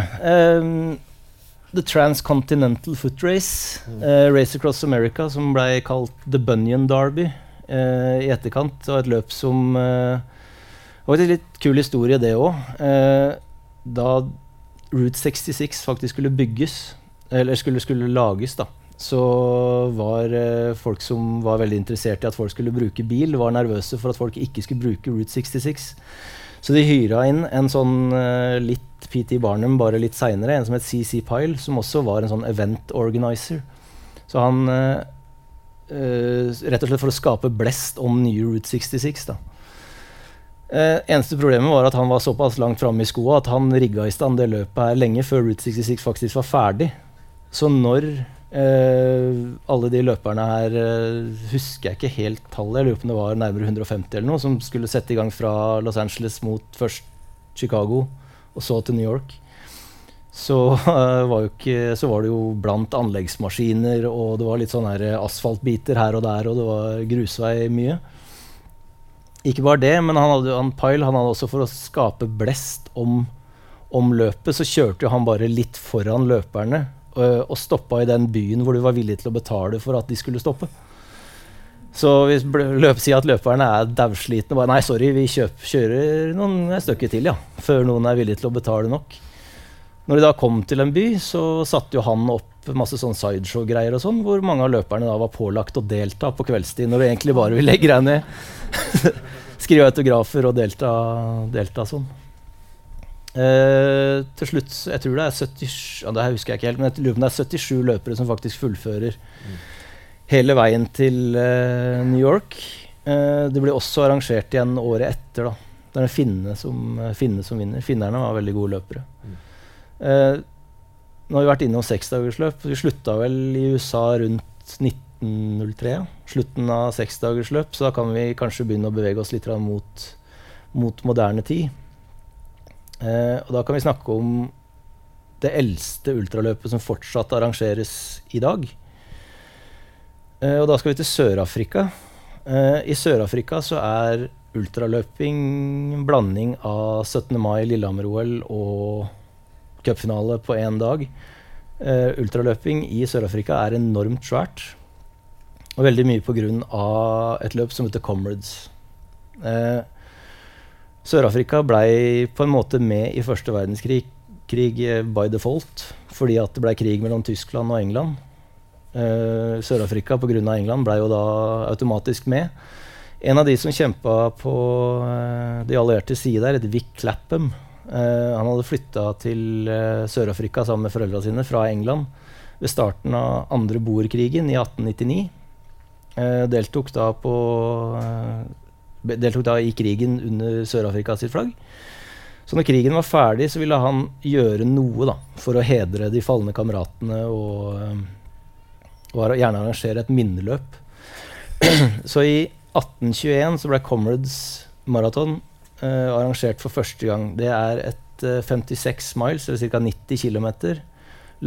The Transcontinental Foot Race, mm. Race Across America, som ble kalt The Bunyan Derby i etterkant. Og et løp som var en litt kul historie, det òg. da Route 66 faktisk skulle bygges, eller skulle, skulle lages, da, så var eh, folk som var veldig interessert i at folk skulle bruke bil, var nervøse for at folk ikke skulle bruke Route 66. Så de hyra inn en sånn eh, litt PT Barnum, bare litt seinere, en som het CC Pile, som også var en sånn event organizer. Så han Uh, Rett og slett for å skape blest om nye Route 66. da. Uh, eneste problemet var at han var såpass langt framme i skoa at han rigga i stand det løpet her lenge før Route 66 faktisk var ferdig. Så når Uh, alle de løperne her uh, husker jeg ikke helt tallet. Jeg lurer på om det var nærmere 150 eller noe, som skulle sette i gang fra Los Angeles mot først Chicago og så til New York. Så, uh, var, ikke, så var, det jo blant anleggsmaskiner, og det var litt sånne her asfaltbiter her og der, og det var grusvei mye. Ikke bare det, men han hadde, han Pyle han hadde også for å skape blest om, om løpet, så kjørte jo han bare litt foran løperne og stoppa i den byen hvor du var villig til å betale for at de skulle stoppe. Så hvis løp, si at løperne er dauslitne og bare Nei, sorry, vi kjøp, kjører noen stykker til, ja. Før noen er villig til å betale nok. Når de da kom til en by, så satte jo han opp masse sånn sideshow-greier og sånn, hvor mange av løperne da var pålagt å delta på kveldstid, når du egentlig bare vil legge deg ned. Skrive autografer og delta, delta sånn. Uh, til slutt Jeg tror det er 77 ja, det husker jeg ikke helt, men jeg lurer det er 77 løpere som faktisk fullfører mm. hele veien til uh, New York. Uh, det blir også arrangert igjen året etter. da Det er finnene som, finne som vinner. Finnerne var veldig gode løpere. Mm. nå har vi vært innom seksdagersløp. Vi slutta vel i USA rundt 1903. Slutten av seksdagersløp. Så da kan vi kanskje begynne å bevege oss litt mot, mot moderne tid. Eh, og da kan vi snakke om det eldste ultraløpet som fortsatt arrangeres i dag. Eh, og da skal vi til Sør-Afrika. Eh, I Sør-Afrika så er ultraløping en blanding av 17. mai, Lillehammer-OL og cupfinale på én dag. Uh, ultraløping i Sør-Afrika er enormt svært. Og veldig mye pga. et løp som heter Comrades. Uh, Sør-Afrika blei på en måte med i første verdenskrig krig eh, by default, fordi at det blei krig mellom Tyskland og England. Uh, Sør-Afrika pga. England blei jo da automatisk med. En av de som kjempa på uh, de allierte side der, heter Vic Clapham. Uh, han hadde flytta til Sør-Afrika sammen med foreldra sine fra England ved starten av andre boerkrigen i 1899. deltok da på deltok da i krigen under Sør-Afrika sitt flagg. Så når krigen var ferdig, så ville han gjøre noe da, for å hedre de falne kameratene og, eh, og gjerne arrangere et minneløp. så i 1821 så ble Comrades Marathon eh, arrangert for første gang. Det er et eh, 56 miles, eller ca. 90 km,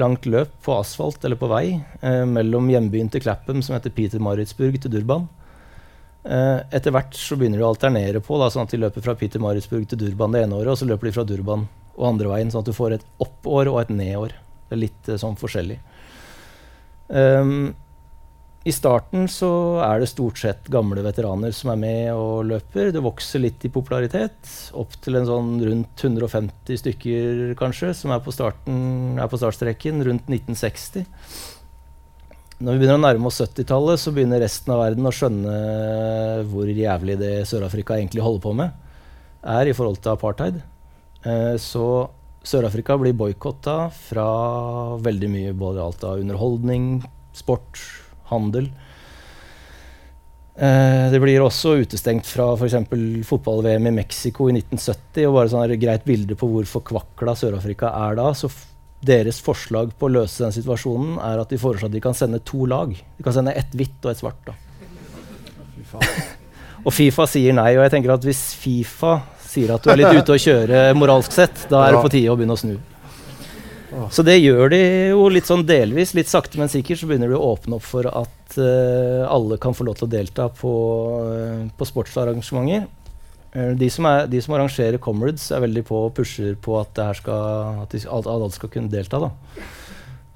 langt løp på asfalt eller på vei eh, mellom hjembyen til Clapham, som heter Peter Maritzburg, til Durban. Uh, etter hvert så begynner de å alternere på, da, sånn at de løper fra Peter Marisburg til Durban det ene året, og så løper de fra Durban og andre veien, sånn at du får et oppår og et nedår. Det er litt uh, sånn forskjellig. Um, I starten så er det stort sett gamle veteraner som er med og løper. Det vokser litt i popularitet, opp til en sånn rundt 150 stykker kanskje, som er på, starten, er på startstreken rundt 1960. når vi begynner å nærme oss 70-tallet, så begynner resten av verden å skjønne hvor jævlig det Sør-Afrika egentlig holder på med, er i forhold til apartheid. Eh, så Sør-Afrika blir boikotta fra veldig mye, både alt av underholdning, sport, handel. Eh, det blir også utestengt fra f.eks. fotball-VM i Mexico i 1970. og bare sånn greit bilde på hvor forkvakla Sør-Afrika er da. så deres forslag på å løse den situasjonen er at de foreslår at de kan sende to lag. De kan sende ett hvitt og ett svart. da. og Fifa sier nei. Og jeg tenker at hvis Fifa sier at du er litt ute å kjøre moralsk sett, da er det på tide å begynne å snu. Så det gjør de jo litt sånn delvis. Litt sakte, men sikkert så begynner de å åpne opp for at uh, alle kan få lov til å delta på, uh, på sportsarrangementer. Eh, de som, er, de som, arrangerer Comrades, er veldig på og pusher på at, skal, at, de, at alle skal kunne delta. Da.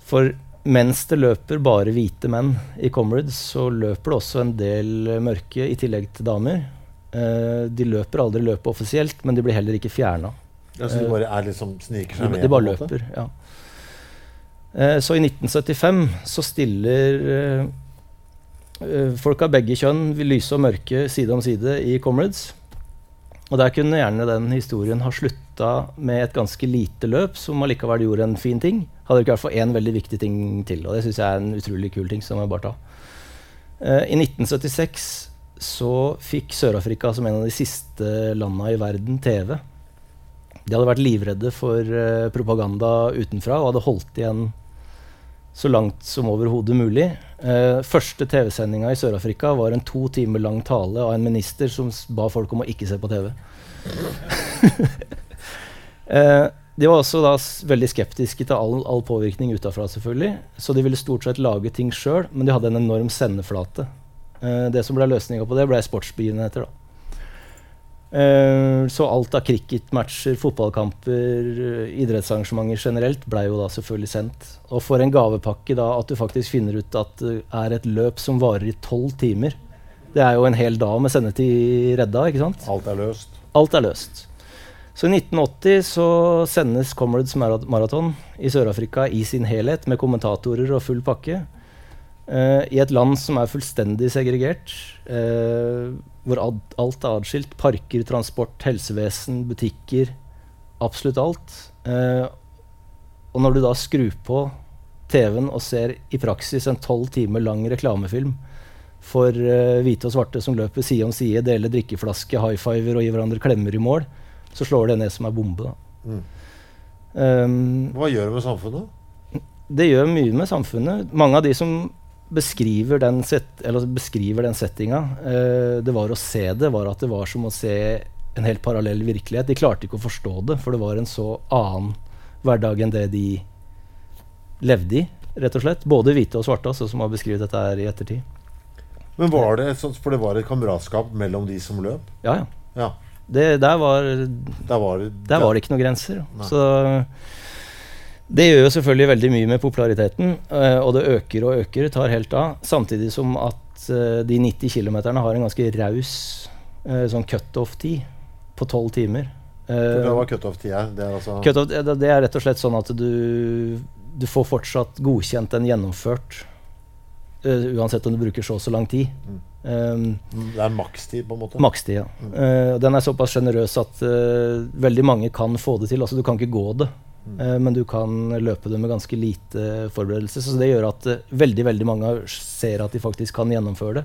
For mens det løper bare hvite menn i Comrades, så løper det også en del mørke i tillegg til damer. Uh, de løper aldri løpet offisielt, men de blir heller ikke fjerna. Ja, så de bare er liksom sniker seg med? De, bare løper, ja. Uh, så i 1975 så stiller uh, folk av begge kjønn, lyse og mørke, side om side i Comrades. Og der kunne gjerne den historien ha slutta med et ganske lite løp, som allikevel gjorde en fin ting. Hadde det ikke vært for én veldig viktig ting til. Og det syns jeg er en utrolig kul ting. som jeg bare ta. Uh, I 1976 så fikk Sør-Afrika som en av de siste landa i verden TV. De hadde vært livredde for uh, propaganda utenfra og hadde holdt igjen så langt som overhodet mulig. Uh, første TV-sendinga i Sør-Afrika var en to timer lang tale av en minister som ba folk om å ikke se på TV. uh, de var også da veldig skeptiske til all, all påvirkning utafra, selvfølgelig. Så de ville stort sett lage ting sjøl, men de hadde en enorm sendeflate. Uh, det som ble løsninga på det, ble sportsbegivenheter. da. Uh, så alt av cricketmatcher, fotballkamper, uh, idrettsarrangementer generelt ble jo da selvfølgelig sendt. Og for en gavepakke da at du faktisk finner ut at det er et løp som varer i tolv timer. Det er jo en hel dag med sendetid redda, ikke sant? Alt er løst. Alt er løst. Så i 1980 så sendes Comrades Marathon i Sør-Afrika i sin helhet med kommentatorer og full pakke. Uh, I et land som er fullstendig segregert. Uh, hvor alt er adskilt. Parker, transport, helsevesen, butikker. Absolutt alt. Uh, og når du da skrur på TV-en og ser i praksis en tolv timer lang reklamefilm for hvite og svarte som løper side om side, deler drikkeflaske, high fiver og gir hverandre klemmer i mål, så slår det ned som ei bombe. Mm. Um, Hva gjør det med samfunnet? Det gjør mye med samfunnet. Mange av de som beskriver den, set, beskriver den settinga. Eh, det var å se det, var at det var som å se en helt parallell virkelighet. De klarte ikke å forstå det, for det var en så annen hverdag enn det de levde i, rett og slett. Både hvite og svarte, altså, som har beskrevet dette her i ettertid. Men var det sånn, For det var et kameratskap mellom de som løp? Ja, ja. ja. Det, der, var, der, var det, der var det ikke noen grenser. Nei. Så det gjør jo selvfølgelig veldig mye med populariteten, uh, og det øker og øker, tar helt av. Samtidig som at uh, de 90 km har en ganske raus uh, sånn cutoff-tid på tolv timer. Hva hva cutoff-tid er? Det altså cut det, er rett og slett sånn at du, du får fortsatt godkjent en gjennomført, uansett om du bruker så og så lang tid. Mm. Um, det er makstid, på en måte? Makstid, ja. Mm. den er såpass sjenerøs at veldig mange kan få det til. Altså, du kan ikke gå det. Mm. men du kan løpe det med ganske lite forberedelse. Så det gjør at uh, veldig veldig mange ser at de faktisk kan gjennomføre det.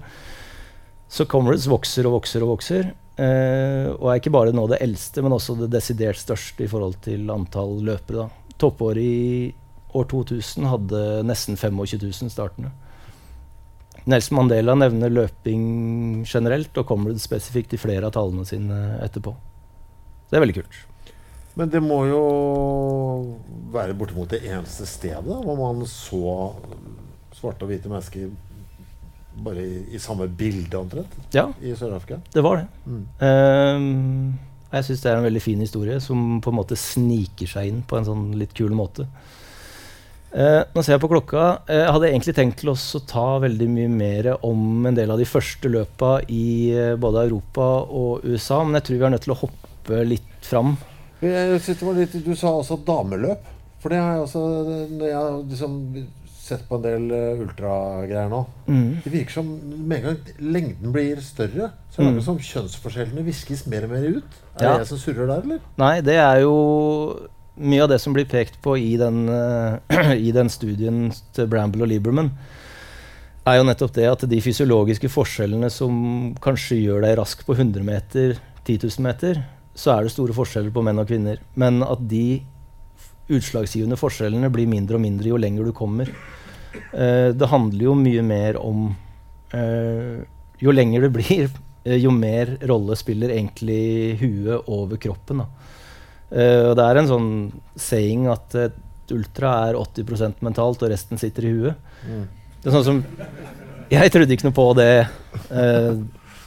Så Comrades vokser og vokser og vokser. Uh, og er ikke bare nå det eldste, men også det desidert største i forhold til antall løpere. Da. Toppåret i år 2000 hadde nesten 25 000 startende. Nelson Mandela nevner løping generelt, og Comrades spesifikt i flere av tallene sine etterpå. Det er veldig kult. Men det må jo være bortimot det eneste stedet hvor man så svarte og hvite mennesker bare i, i samme bilde, omtrent, ja, i Sør-Afrika. Det var det. Mm. Uh, jeg syns det er en veldig fin historie som på en måte sniker seg inn på en sånn litt kul måte. Uh, nå ser jeg på klokka. Uh, jeg hadde egentlig tenkt til å ta veldig mye mer om en del av de første løpa i uh, både Europa og USA, men jeg tror vi er nødt til å hoppe litt fram jeg synes det var litt, Du sa også dameløp. For det har jeg også Når jeg liksom sett på en del uh, ultragreier nå. Mm. Det virker som med en gang lengden blir større, så er det Mm. som kjønnsforskjellene viskes mer og mer ut. Er Ja. det jeg som surrer der, eller? Nei, det er jo mye av det som blir pekt på i den, eh, i den studien til Bramble og Lieberman, er jo nettopp det at de fysiologiske forskjellene som kanskje gjør deg rask på 100 meter, 10 000 meter, så er det store forskjeller på menn og kvinner. Men at de utslagsgivende forskjellene blir mindre og mindre jo lenger du kommer. Eh, det handler jo mye mer om eh, Jo lenger det blir, eh, jo mer rolle spiller egentlig huet over kroppen. Eh, og det er en sånn saying at et ultra er 80% mentalt, og resten sitter i huet. Mm. Det er sånn som Jeg trodde ikke noe på det eh,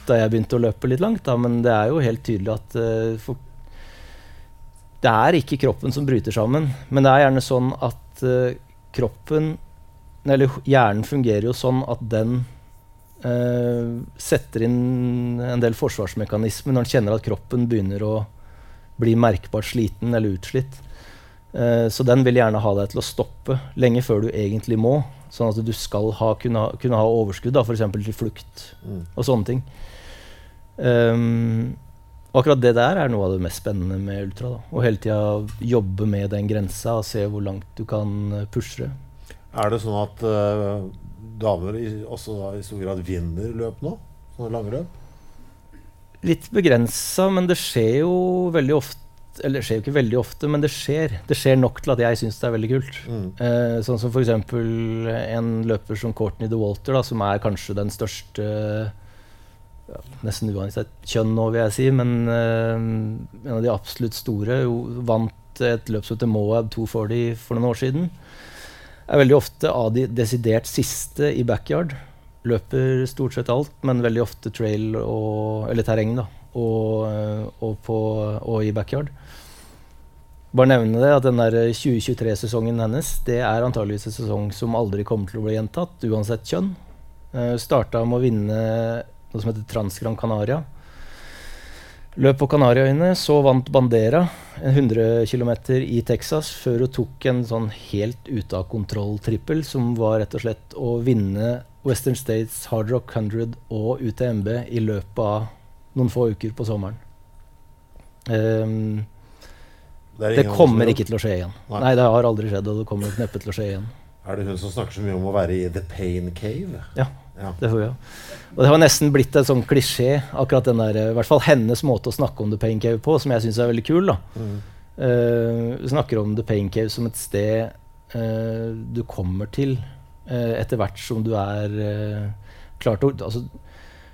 da jeg begynte å løpe litt langt, da, men det er jo helt tydelig at uh, for, det er ikke kroppen som bryter sammen, men det er gjerne sånn at uh, kroppen Eller hjernen fungerer jo sånn at den uh, setter inn en del forsvarsmekanismer når den kjenner at kroppen begynner å bli merkbart sliten eller utslitt. Så den vil gjerne ha deg til å stoppe lenge før du egentlig må. Sånn at du skal ha, kunne, ha, kunne ha overskudd, f.eks. til flukt Mm. og sånne ting. Um, og akkurat det der er noe av det mest spennende med ultra. da. Å hele tida jobbe med den grensa og se hvor langt du kan eh, pushe. Er det sånn at uh, damer i, også da, i stor grad vinner løp nå? Sånne lange? Litt begrensa, men det skjer jo veldig ofte Eller det skjer jo ikke veldig ofte, men det skjer. Det skjer nok til at jeg syns det er veldig kult. Mm. Eh, sånn som f.eks. en løper som Courtney de Walter, da, som er kanskje den største ja, Nesten uansett kjønn nå, vil jeg si, men eh, en av de absolutt store. Jo, vant et løp som heter Moab 240 for noen år siden. Er veldig ofte av de desidert siste i backyard. Løper stort sett alt, men veldig ofte trail og, eller terreng, da. Og, eh, og, på, og i backyard. Bare nevne det at den der 2023-sesongen hennes det er antageligvis en sesong som aldri kommer til å bli gjentatt, uansett kjønn. Uh, Starta med å vinne noe som heter Transgran Canaria. Løp på Kanariøyene, så vant Bandera en 100 km i Texas før hun tok en sånn helt ute av kontroll-trippel, som var rett og slett å vinne Western States Hard Rock 100 og UTMB i løpet av noen få uker på sommeren. Um, Det, det kommer ikke til å skje igjen. Nei. Nei, det har aldri skjedd, og det kommer neppe til å skje igjen. Er det hun som snakker så mye om å være i the pain cave? Ja. Ja. Det får vi. Og det har nesten blitt en sånn klisjé, akkurat den der, i hvert fall hennes måte å snakke om The Pain Cave på, som jeg syns er veldig kul. da. Mm. Uh, snakker om The Pain Cave som et sted uh, du kommer til uh, etter hvert som du er uh, klar å altså,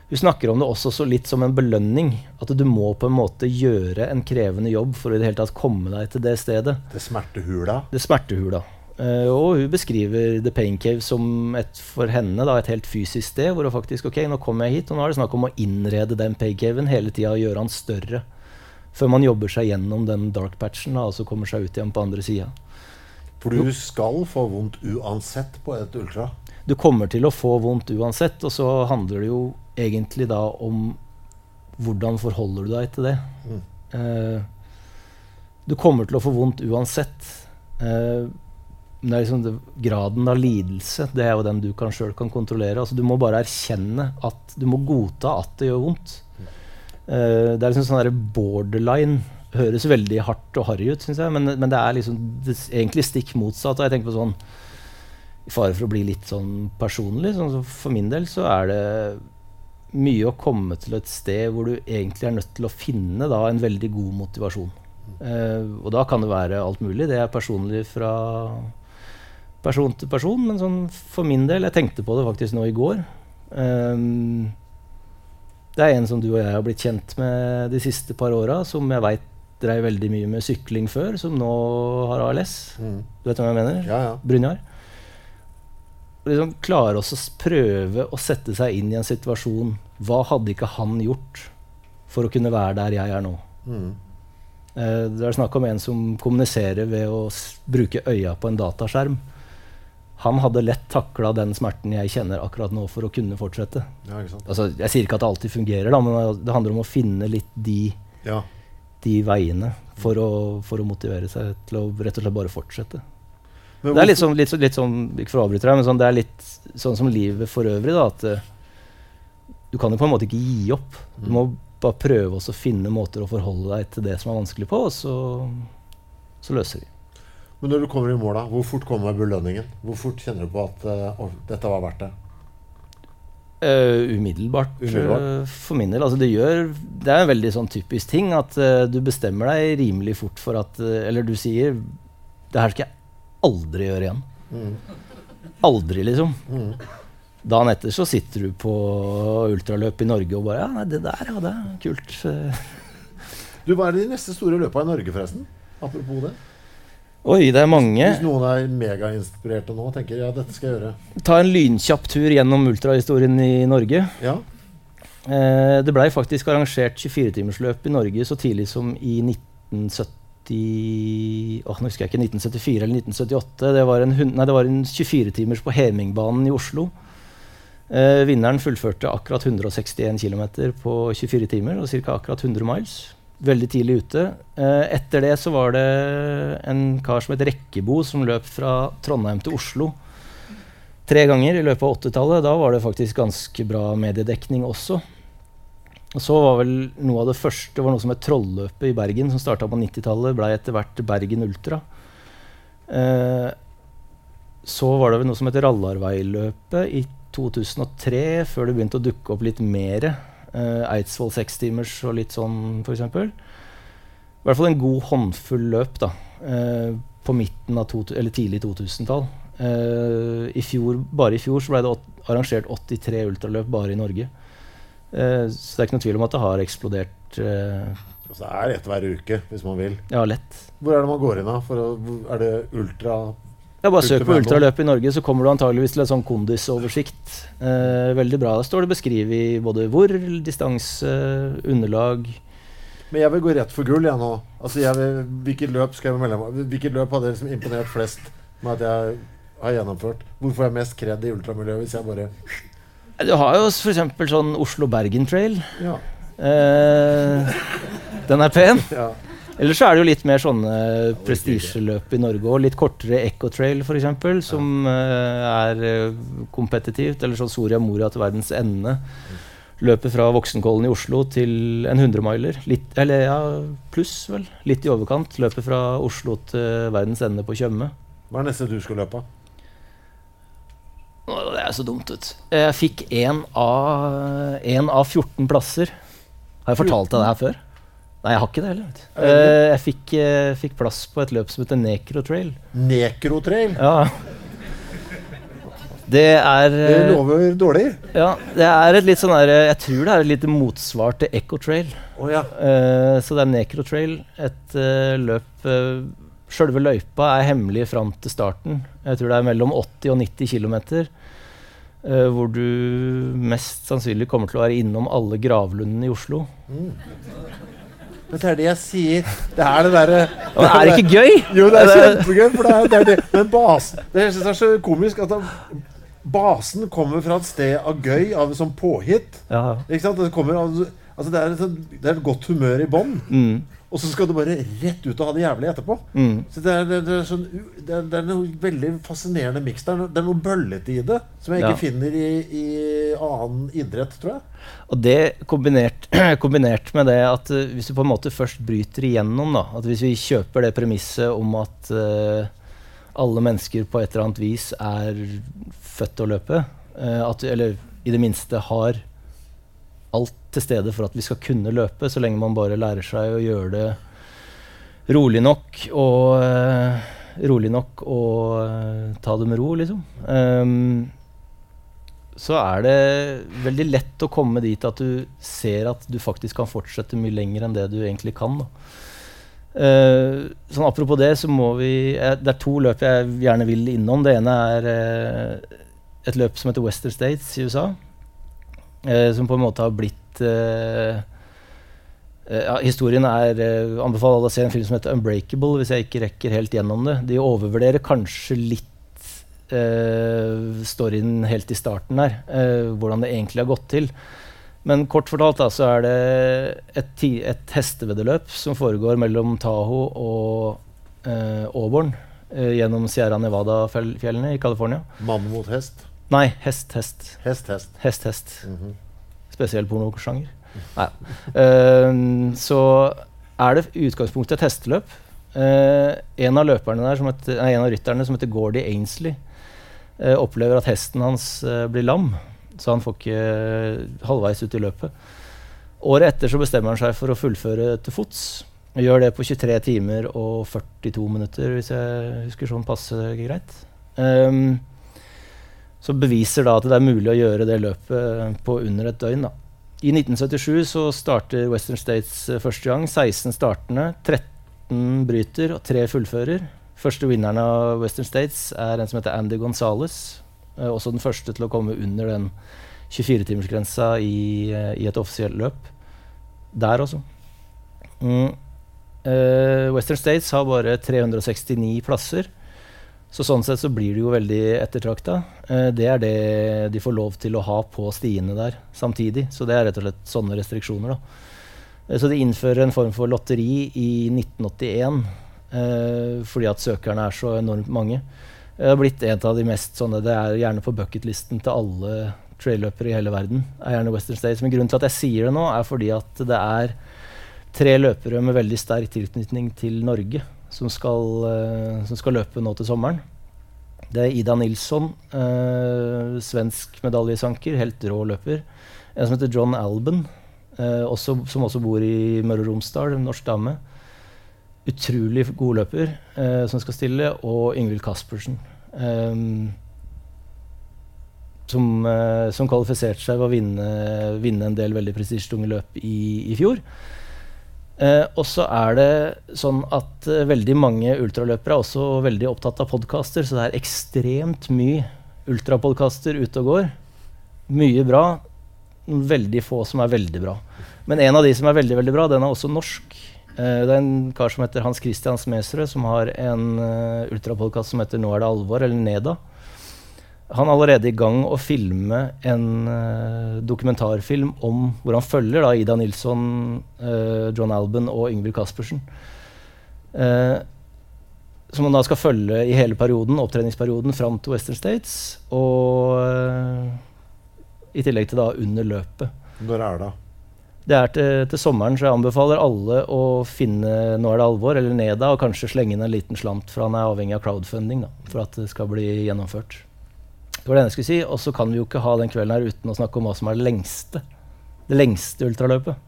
Hun snakker om det også så litt som en belønning. At du må på en måte gjøre en krevende jobb for å i det hele tatt komme deg til det stedet. Det smertehula. Det smertehula. Eh, og hun beskriver The Pain Cave som et for henne da, et helt fysisk sted. Hvor hun faktisk ok, nå kommer jeg hit, og nå er det snakk om å innrede den pain caven hele tida og gjøre den større. Før man jobber seg gjennom den dark patchen da, og så kommer seg ut igjen på andre sida. For du skal få vondt uansett på et ultra. Du kommer til å få vondt uansett, og så handler det jo egentlig da om hvordan forholder du deg til det. Mm. Eh, du kommer til å få vondt uansett. Eh, men det er liksom det, graden av lidelse det er jo den du kan sjøl kan kontrollere. Altså, du må bare erkjenne at Du må godta at det gjør vondt. Eh, det er liksom sånn der borderline. Høres veldig hardt og harry ut, syns jeg, men, men det er liksom det, er egentlig stikk motsatt. Og jeg tenker på sånn i fare for å bli litt sånn personlig, sånn så for min del så er det mye å komme til et sted hvor du egentlig er nødt til å finne da, en veldig god motivasjon. Eh, og da kan det være alt mulig. Det er personlig fra person til person, men sånn for min del Jeg tenkte på det faktisk nå i går. Um, det er en som du og jeg har blitt kjent med de siste par åra, som jeg veit dreiv veldig mye med sykling før, som nå har ALS. Mm. Du vet hvem jeg mener? Ja, ja. Brynjar. Liksom klare oss å prøve å sette seg inn i en situasjon. Hva hadde ikke han gjort for å kunne være der jeg er nå? Mm. Eh, det er snakk om en som kommuniserer ved å bruke øya på en dataskjerm. Han hadde lett takla den smerten jeg kjenner akkurat nå, for å kunne fortsette. ja. Altså, jeg sier ikke at det alltid fungerer, da, men det handler om å finne litt de, Ja. de veiene for å, for å motivere seg til å rett og slett bare fortsette. Men Det er litt sånn, litt, litt sånn ikke for å avbryte deg, men sånn, det er litt sånn som livet for øvrig. da, at eh, Du kan jo på en måte ikke gi opp. Du må bare prøve også å finne måter å forholde deg til det som er vanskelig på, og så, så løser vi. Men når du kommer i mål, da, hvor fort kommer belønningen? Hvor fort kjenner du på at uh, dette var verdt det? Uh, umiddelbart, Umiddelbart. Uh, for min del. Altså det, gjør, det er en veldig sånn typisk ting at du bestemmer deg rimelig fort for at Eller du sier Det her skal jeg aldri gjøre igjen. Aldri, liksom. Mm. Dagen etter så sitter du på ultraløp i Norge og bare Ja, nei, det der, ja, det er kult. Du, Hva er de neste store løpa i Norge, forresten? Apropos det. Oi, det er mange. Hvis noen er megainspirerte nå og tenker ja, dette skal jeg gjøre. Ta en lynkjapp tur gjennom ultrahistorien i Norge. Ja, Eh, det blei faktisk arrangert 24-timersløp i Norge så tidlig som i 1970 Åh, nå husker jeg ikke 1974 eller 1978. Det var en, en 24-timers på Hemingbanen i Oslo. Eh, vinneren fullførte akkurat 161 km på 24 timer, og ca. akkurat 100 miles. Veldig tidlig ute. Eh, etter det så var det en kar som het Rekkebo, som løp fra Trondheim til Oslo tre ganger i løpet av 80-tallet. Da var det faktisk ganske bra mediedekning også. Og så var vel noe av det første var noe som het Trolløpet i Bergen, som starta på 90-tallet. Blei etter hvert Bergen Ultra. Eh, så var det vel noe som het Rallarveiløpet i 2003, før det begynte å dukke opp litt mer. Eh, Eidsvoll sekstimers og litt sånn, f.eks. I hvert fall en god håndfull løp da, eh, på midten av to, eller tidlig 2000-tall. Eh, i bare i fjor så ble det arrangert 83 ultraløp bare i Norge. Eh, så det er ikke noe tvil om at det har eksplodert. altså, det er ett hver uke, hvis man vil. ja, lett. Hvor er det man går inn hvor- er det ultra Ja, bare søk på ultraløp i Norge, så kommer du antageligvis til en sånn kondisoversikt. Eh, veldig bra. Da står det beskrevet både hvor, distanse, underlag Men jeg vil gå rett for gull, jeg nå. Altså, jeg vil, hvilket løp skal jeg melde meg Hvilket løp hadde liksom imponert flest med at jeg har gjennomført? Hvorfor får jeg mest kred i ultramiljøet hvis jeg bare Du har jo f.eks. sånn Oslo-Bergen Trail. Ja. Eh, den er pen. ja. Eller så er det jo litt mer sånne prestisjeløp i Norge òg. Litt kortere Ecotrail f.eks., som ja. er eh, kompetitivt. Eller sånn Soria Moria til verdens ende. Løpet fra Voksenkollen i Oslo til en 100-miler. Litt- Eller ja, pluss, vel. Litt i overkant. Løpet fra Oslo til verdens ende på Tjøme. Hva er neste du skal løpe? Det er så dumt ut. Jeg fikk én av, en av 14 plasser. Har jeg fortalt deg det her før? Nei, jeg har ikke det heller. Er Eh, Jeg fikk, eh, fikk plass på et løp som heter Nekrotrail Nekrotrail. Ja. Det er Det eh, lover dårlig. Ja, det er et litt sånn der Jeg tror det er et lite motsvar til Echo Trail. Å ja. Så det er Necro Trail. Et løp uh, Sjølve løypa er hemmelig fram til starten. Jeg tror det er mellom 80 og 90 km. Hvor du mest sannsynlig kommer til å være innom alle gravlundene i Oslo. Men det er det jeg sier. Det er det derre Det er ikke gøy? Jo, det er kjempegøy, for det er, det er det. Men basen Det jeg er så komisk at basen kommer fra et sted av gøy, av sånn påhitt. Ja. Ikke sant? Det, kommer, altså det, er et, det er et godt humør i bånn. Mm, Og så skal du bare rett ut og ha det jævlig etterpå. mm. Så det er, det, er, sånn, det er, det er noe veldig fascinerende miks. Det, er noe- det er noe bøllete i det som jeg ikke Ja. finner i, i annen idrett, tror jeg. Og det kombinert, kombinert med det at eh, hvis du på en måte først bryter igjennom, da, at hvis vi kjøper det premisset om at uh, alle mennesker på et eller annet vis er født til å løpe, uh, at, eller i det minste har alt til stede for at vi skal kunne løpe, så lenge man bare lærer seg å gjøre det rolig nok og uh, rolig nok og uh, ta det med ro, liksom. Um, så er det veldig lett å komme dit at du ser at du faktisk kan fortsette mye lenger enn det du egentlig kan. Eh, sånn apropos det, så må vi Det er to løp jeg gjerne vil innom. Det ene er eh, et løp som heter Western States i USA. Eh, som på en måte har blitt eh, eh, ja, Historien er eh, Anbefaler alle å se en film som heter Unbreakable, hvis jeg ikke rekker helt gjennom det. De overvurderer kanskje litt eh, storyen helt i starten her. eh, hvordan det egentlig har gått til. Men kort fortalt da, så er det et, et hesteveddeløp som foregår mellom Tahoe og eh, Auburn eh, gjennom Sierra Nevada-fjellene i California. Mann mot hest. Nei, hest, hest. Hest, hest. Hest, hest. Mhm. Spesiell pornosjanger. Nei. Uh, så er det utgangspunktet et hesteløp. Uh, en av der, som heter, nei, en av rytterne som heter Gordy Ainsley, uh, opplever at hesten hans eh, blir lam, så han får ikke halvveis ut i løpet. Året etter så bestemmer han seg for å fullføre til fots. Og gjør det på 23 timer og 42 minutter, hvis jeg husker sånn passe greit. Ehm, så beviser da at det er mulig å gjøre det løpet på under et døgn. da. I 1977 så starter Western States eh, første gang. 16 startende, 13 bryter og 3 fullfører. Første vinneren av Western States er en som heter Andy Gonzales. Eh, også den første til å komme under den 24-timersgrensa i, eh, i et offisielt løp. Der også. Mm. Uh, Western States har bare 369 plasser. Så sånn sett så blir det jo veldig ettertrakta. Eh, det er det de får lov til å ha på stiene der samtidig. Så det er rett og slett sånne restriksjoner, da. Eh, så de innfører en form for lotteri i 1981 eh, fordi at søkerne er så enormt mange. Det har blitt en av de mest sånne Det er gjerne på bucketlisten til alle trailløpere i hele verden. er gjerne Western States. Men grunnen til at jeg sier det nå, er fordi at det er tre løpere med veldig sterk tilknytning til Norge som skal, eh, som skal løpe nå til sommeren. Det er Ida Nilsson, eh, svensk medaljesanker, helt rå løper. En som heter John Alban, eh, også, som også bor i Møre og Romsdal, en norsk dame. Utrolig god løper eh, som skal stille, og Ingvild Caspersen. eh, som, eh, som kvalifiserte seg ved å vinne, vinne en del veldig prestisjetunge løp i, i fjor. Eh, og så er det sånn at eh, veldig mange ultraløpere er også veldig opptatt av podkaster, så det er ekstremt mye ultrapodkaster ute og går. Mye bra. Veldig få som er veldig bra. Men en av de som er veldig veldig bra, den er også norsk. Eh, det er en kar som heter Hans Christian Smedsrød, som har en uh, ultrapodkast som heter Nå er det alvor, eller Neda. Han er allerede i gang å filme en uh, dokumentarfilm om hvor han følger da, Ida Nilsson, uh, John Alban og Yngvild Caspersen. Uh, som han da skal følge i hele perioden, opptreningsperioden fram til Western States. Og eh, i tillegg til da under løpet. Når er det? Det er til, til sommeren, så jeg anbefaler alle å finne Nå er det alvor, eller Neda, og kanskje slenge inn en liten slant, for han er avhengig av crowdfunding da, for at det skal bli gjennomført. Det var det ene jeg skulle si. Og så kan vi jo ikke ha den kvelden her uten å snakke om hva som er det lengste. Det lengste ultraløpet.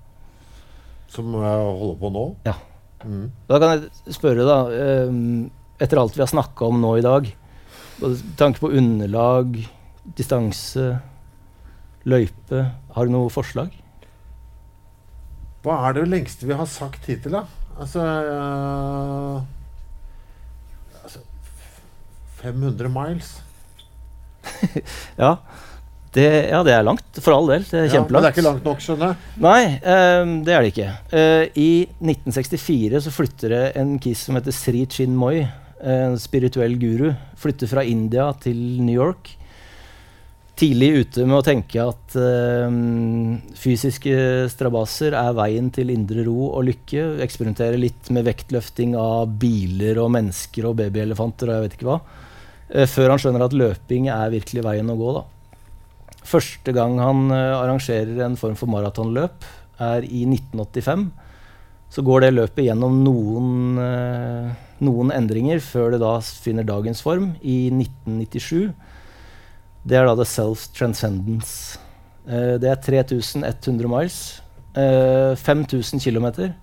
Som jeg holder på nå? Ja. Mm. Da kan jeg spørre, da, ehm, etter alt vi har snakka om nå i dag, med tanke på underlag, distanse, løype, har du noe forslag? Hva er det lengste vi har sagt hittil, da? Altså, øh, altså 500 miles. Ja. Det, ja, det er langt. For all del. Det er Ja, men kjempelangt. det er ikke langt nok, skjønner jeg. Nei, um, det er det ikke. Uh, I 1964 så flytter det en kis som heter Sri Chinmoy, en spirituell guru, flytter fra India til New York. Tidlig ute med å tenke at um, fysiske strabaser er veien til indre ro og lykke. Eksperimentere litt med vektløfting av biler og mennesker og babyelefanter og jeg vet ikke hva. Eh, før han skjønner at løping er virkelig veien å gå. da. Første gang han eh, arrangerer en form for maratonløp, er i 1985. Så går det løpet gjennom noen, eh, noen endringer før det da finner dagens form i 1997. Det er da The Self Transcendence. Det er 3100 miles. Eh, 5000 km.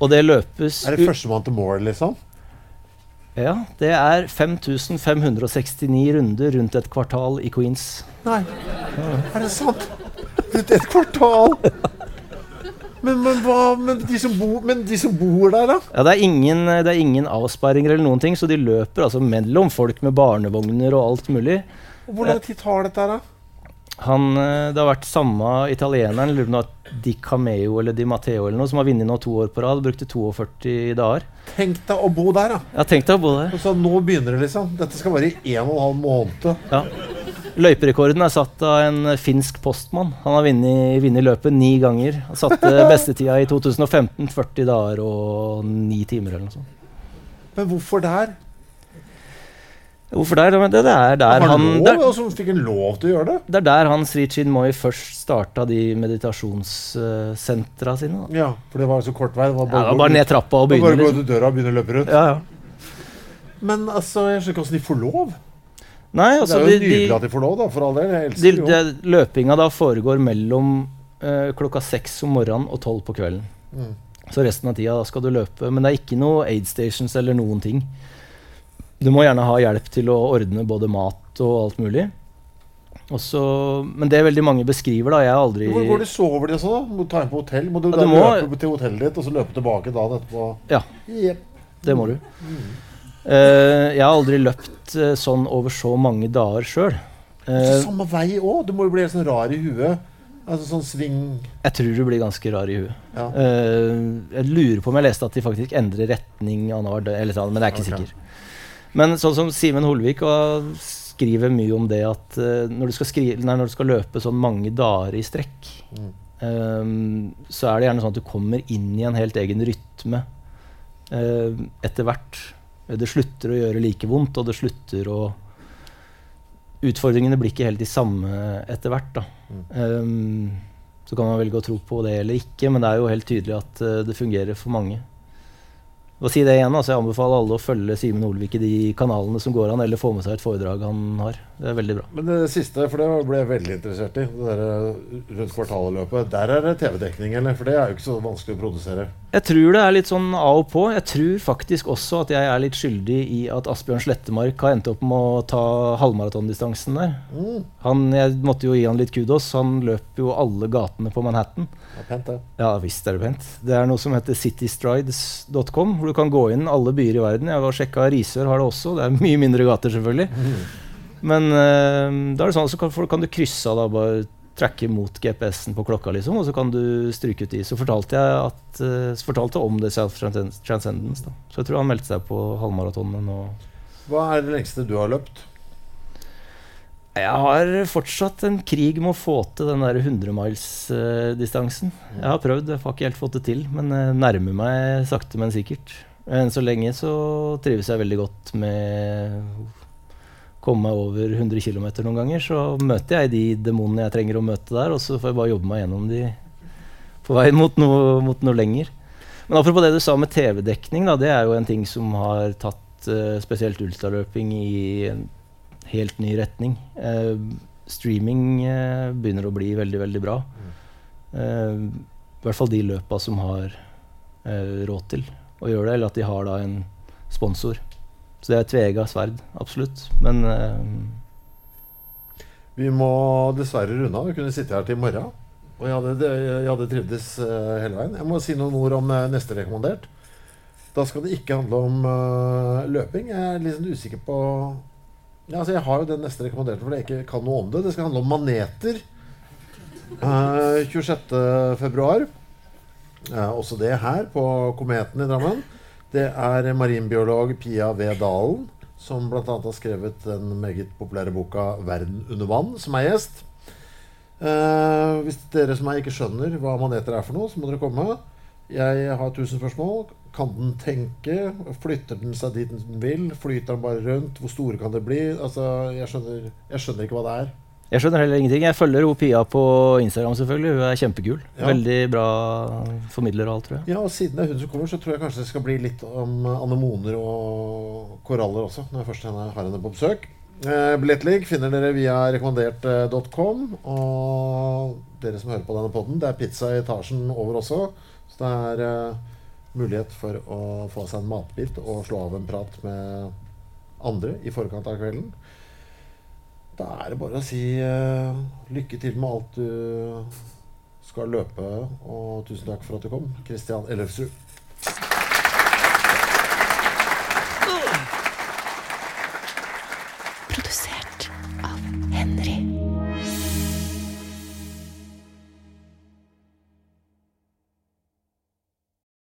Og det løpes Er det førstemann til mål, liksom? Ja, det er 5569 runder rundt et kvartal i Queens. Nei. Er det sant? Er et kvartal! Men, men, hva, men, de som bor, men de som bor der, da? Ja, det er ingen, det er ingen avsperringer eller noen ting, så de løper altså mellom folk med barnevogner og alt mulig. Hvor lang tid tar dette da? Han, eh, det har vært samme italieneren, lurer på Di Cameo eller Di Matteo eller noe, som har vunnet nå to år på rad. Brukte 42 dager. Tenk deg å bo der, da. Ja, tenk deg å bo der. Og så nå begynner det, liksom. Dette skal være i en og en halv måned. Ja. Løyperekorden er satt av en finsk postmann. Han har vunnet løpet ni ganger. Han satte bestetida i 2015 40 dager og ni timer eller noe sånt. Men hvorfor der? Hvorfor der? Det, det er der han han lov? det, fikk han lov til å gjøre det? det er der han Sri Chinmoy først starta de meditasjonssentra sine. Da. Ja, for det var så kort vei. Det var Ja, det var bare ned trappa og det begynne. bare gå Liksom. ut døra og begynne å løpe rundt. Ja, ja. Men altså, jeg skjønner ikke hvordan de får lov. Nei, det altså er jo de, nydelig at de får lov, da, for all del. Jeg de, elsker det de, løpinga da foregår mellom uh, klokka seks om morgenen og tolv på kvelden. Mm. Så resten av tida da skal du løpe. Men det er ikke noe aid stations eller noen ting. Du må gjerne ha hjelp til å ordne både mat og alt mulig. Også, men det er veldig mange beskriver, da Jeg har aldri Hvor du sover de og sånn? da? Må du ta inn på hotell? Må du Ja, du må- løpe til hotellet ditt og så løpe tilbake dagen etterpå? Ja. Yep. Det må du. Eh, jeg har aldri løpt uh, sånn over så mange dager sjøl. Så samme vei òg? Du må jo bli helt sånn rar i huet. Altså sånn sving jeg tror du blir ganske rar i huet. ja. Eh, jeg lurer på om jeg leste at de faktisk endrer retning annenhver døgn, eller men jeg er ikke okay. sikker. Men sånn som Simen Holvik og skriver mye om det at eh, når, du skal skrive, nei, når du skal løpe sånn mange dager i strekk, Mm. um, så er det gjerne sånn at du kommer inn i en helt egen rytme uh, etter hvert. Det slutter å gjøre like vondt, og det slutter å Utfordringene blir ikke helt de samme etter hvert. Mm. Um, så kan man velge å tro på det eller ikke, men det er jo helt tydelig at uh, det fungerer for mange. Og si det igjen, altså Jeg anbefaler alle å følge Simen Olvik i de kanalene som går an, eller få med seg et foredrag han har. Det er veldig bra. Men det siste, for det ble jeg veldig interessert i, det der eh, rundt kvartalet-løpet. Der er det TV-dekning, eller? For det er jo ikke så vanskelig å produsere. Jeg tror det er litt sånn av og på. Jeg tror faktisk også at jeg er litt skyldig i at Asbjørn Slettemark har endt opp med å ta halvmaratondistansen der. Mm. Han, jeg måtte jo gi han litt kudos. Han løp jo alle gatene på Manhattan. Det er pent, det. Ja visst er det pent. Det er noe som heter citystrides.com, hvor du kan gå inn alle byer i verden. Jeg var sjekka Risør har det også. Det er mye mindre gater, selvfølgelig. Men eh, da er det sånn, så kan, kan du krysse av da, bare tracke mot GPS-en på klokka, liksom, og så kan du stryke ut de. Så fortalte jeg at, eh, så fortalte jeg om det self-transcendence. da. Så jeg tror han meldte seg på halvmaratonen nå. Hva er det lengste du har løpt? Jeg har fortsatt en krig med å få til den der 100-miles-distansen. Jeg har prøvd, jeg har ikke helt fått det til, men jeg nærmer meg sakte, men sikkert. Enn så lenge så trives jeg veldig godt med komme meg over 100 km noen ganger. Så møter jeg de demonene jeg trenger å møte der, og så får jeg bare jobbe meg gjennom de på vei mot noe, mot noe lenger. Men apropos det du sa med TV-dekning, det er jo en ting som har tatt uh, spesielt ultraløping i en helt ny retning. Uh, streaming uh, begynner å bli veldig, veldig bra. I hvert fall de løpa som har råd til å gjøre det, eller at de har da en sponsor. Så det er et tvega sverd, absolutt. Men uh, Vi må dessverre runde av. Vi kunne sitte her til i morgen. Og jeg hadde, jeg hadde trivdes eh, hele veien. Jeg må si noen ord om eh, neste rekommandert. Da skal det ikke handle om løping. Jeg er sånn usikker på ja, altså Jeg har jo den neste rekommanderte fordi jeg ikke kan noe om det. Det skal handle om maneter. Uh, 26.2. Uh, også det her på Kometen i Drammen. Det er marinbiolog Pia V. Dalen som bl.a. har skrevet den meget populære boka 'Verden under vann', som er gjest. Eh, hvis dere som meg ikke skjønner hva maneter er for noe, så må dere komme. Jeg har tusen spørsmål. Kan den tenke? Flytter den seg dit den vil? Flyter den bare rundt? Hvor store kan det bli? Altså, jeg skjønner, jeg skjønner ikke hva det er. Jeg skjønner heller ingenting. Jeg følger hun Pia på Instagram, selvfølgelig. Hun er kjempekul. Ja. Veldig bra formidler og alt, tror jeg. Ja, og Siden det er hun som kommer, så tror jeg kanskje det skal bli litt om anemoner og koraller også. Når jeg først har henne på besøk. Eh, Billettligg finner dere via rekommandert.com. Og dere som hører på denne podden, det er pizza i etasjen over også. Så det er eh, mulighet for å få seg en matbit og slå av en prat med andre i forkant av kvelden. Da er det bare å si uh, lykke til med alt du skal løpe, og tusen takk for at du kom, Kristian Ellefsrud.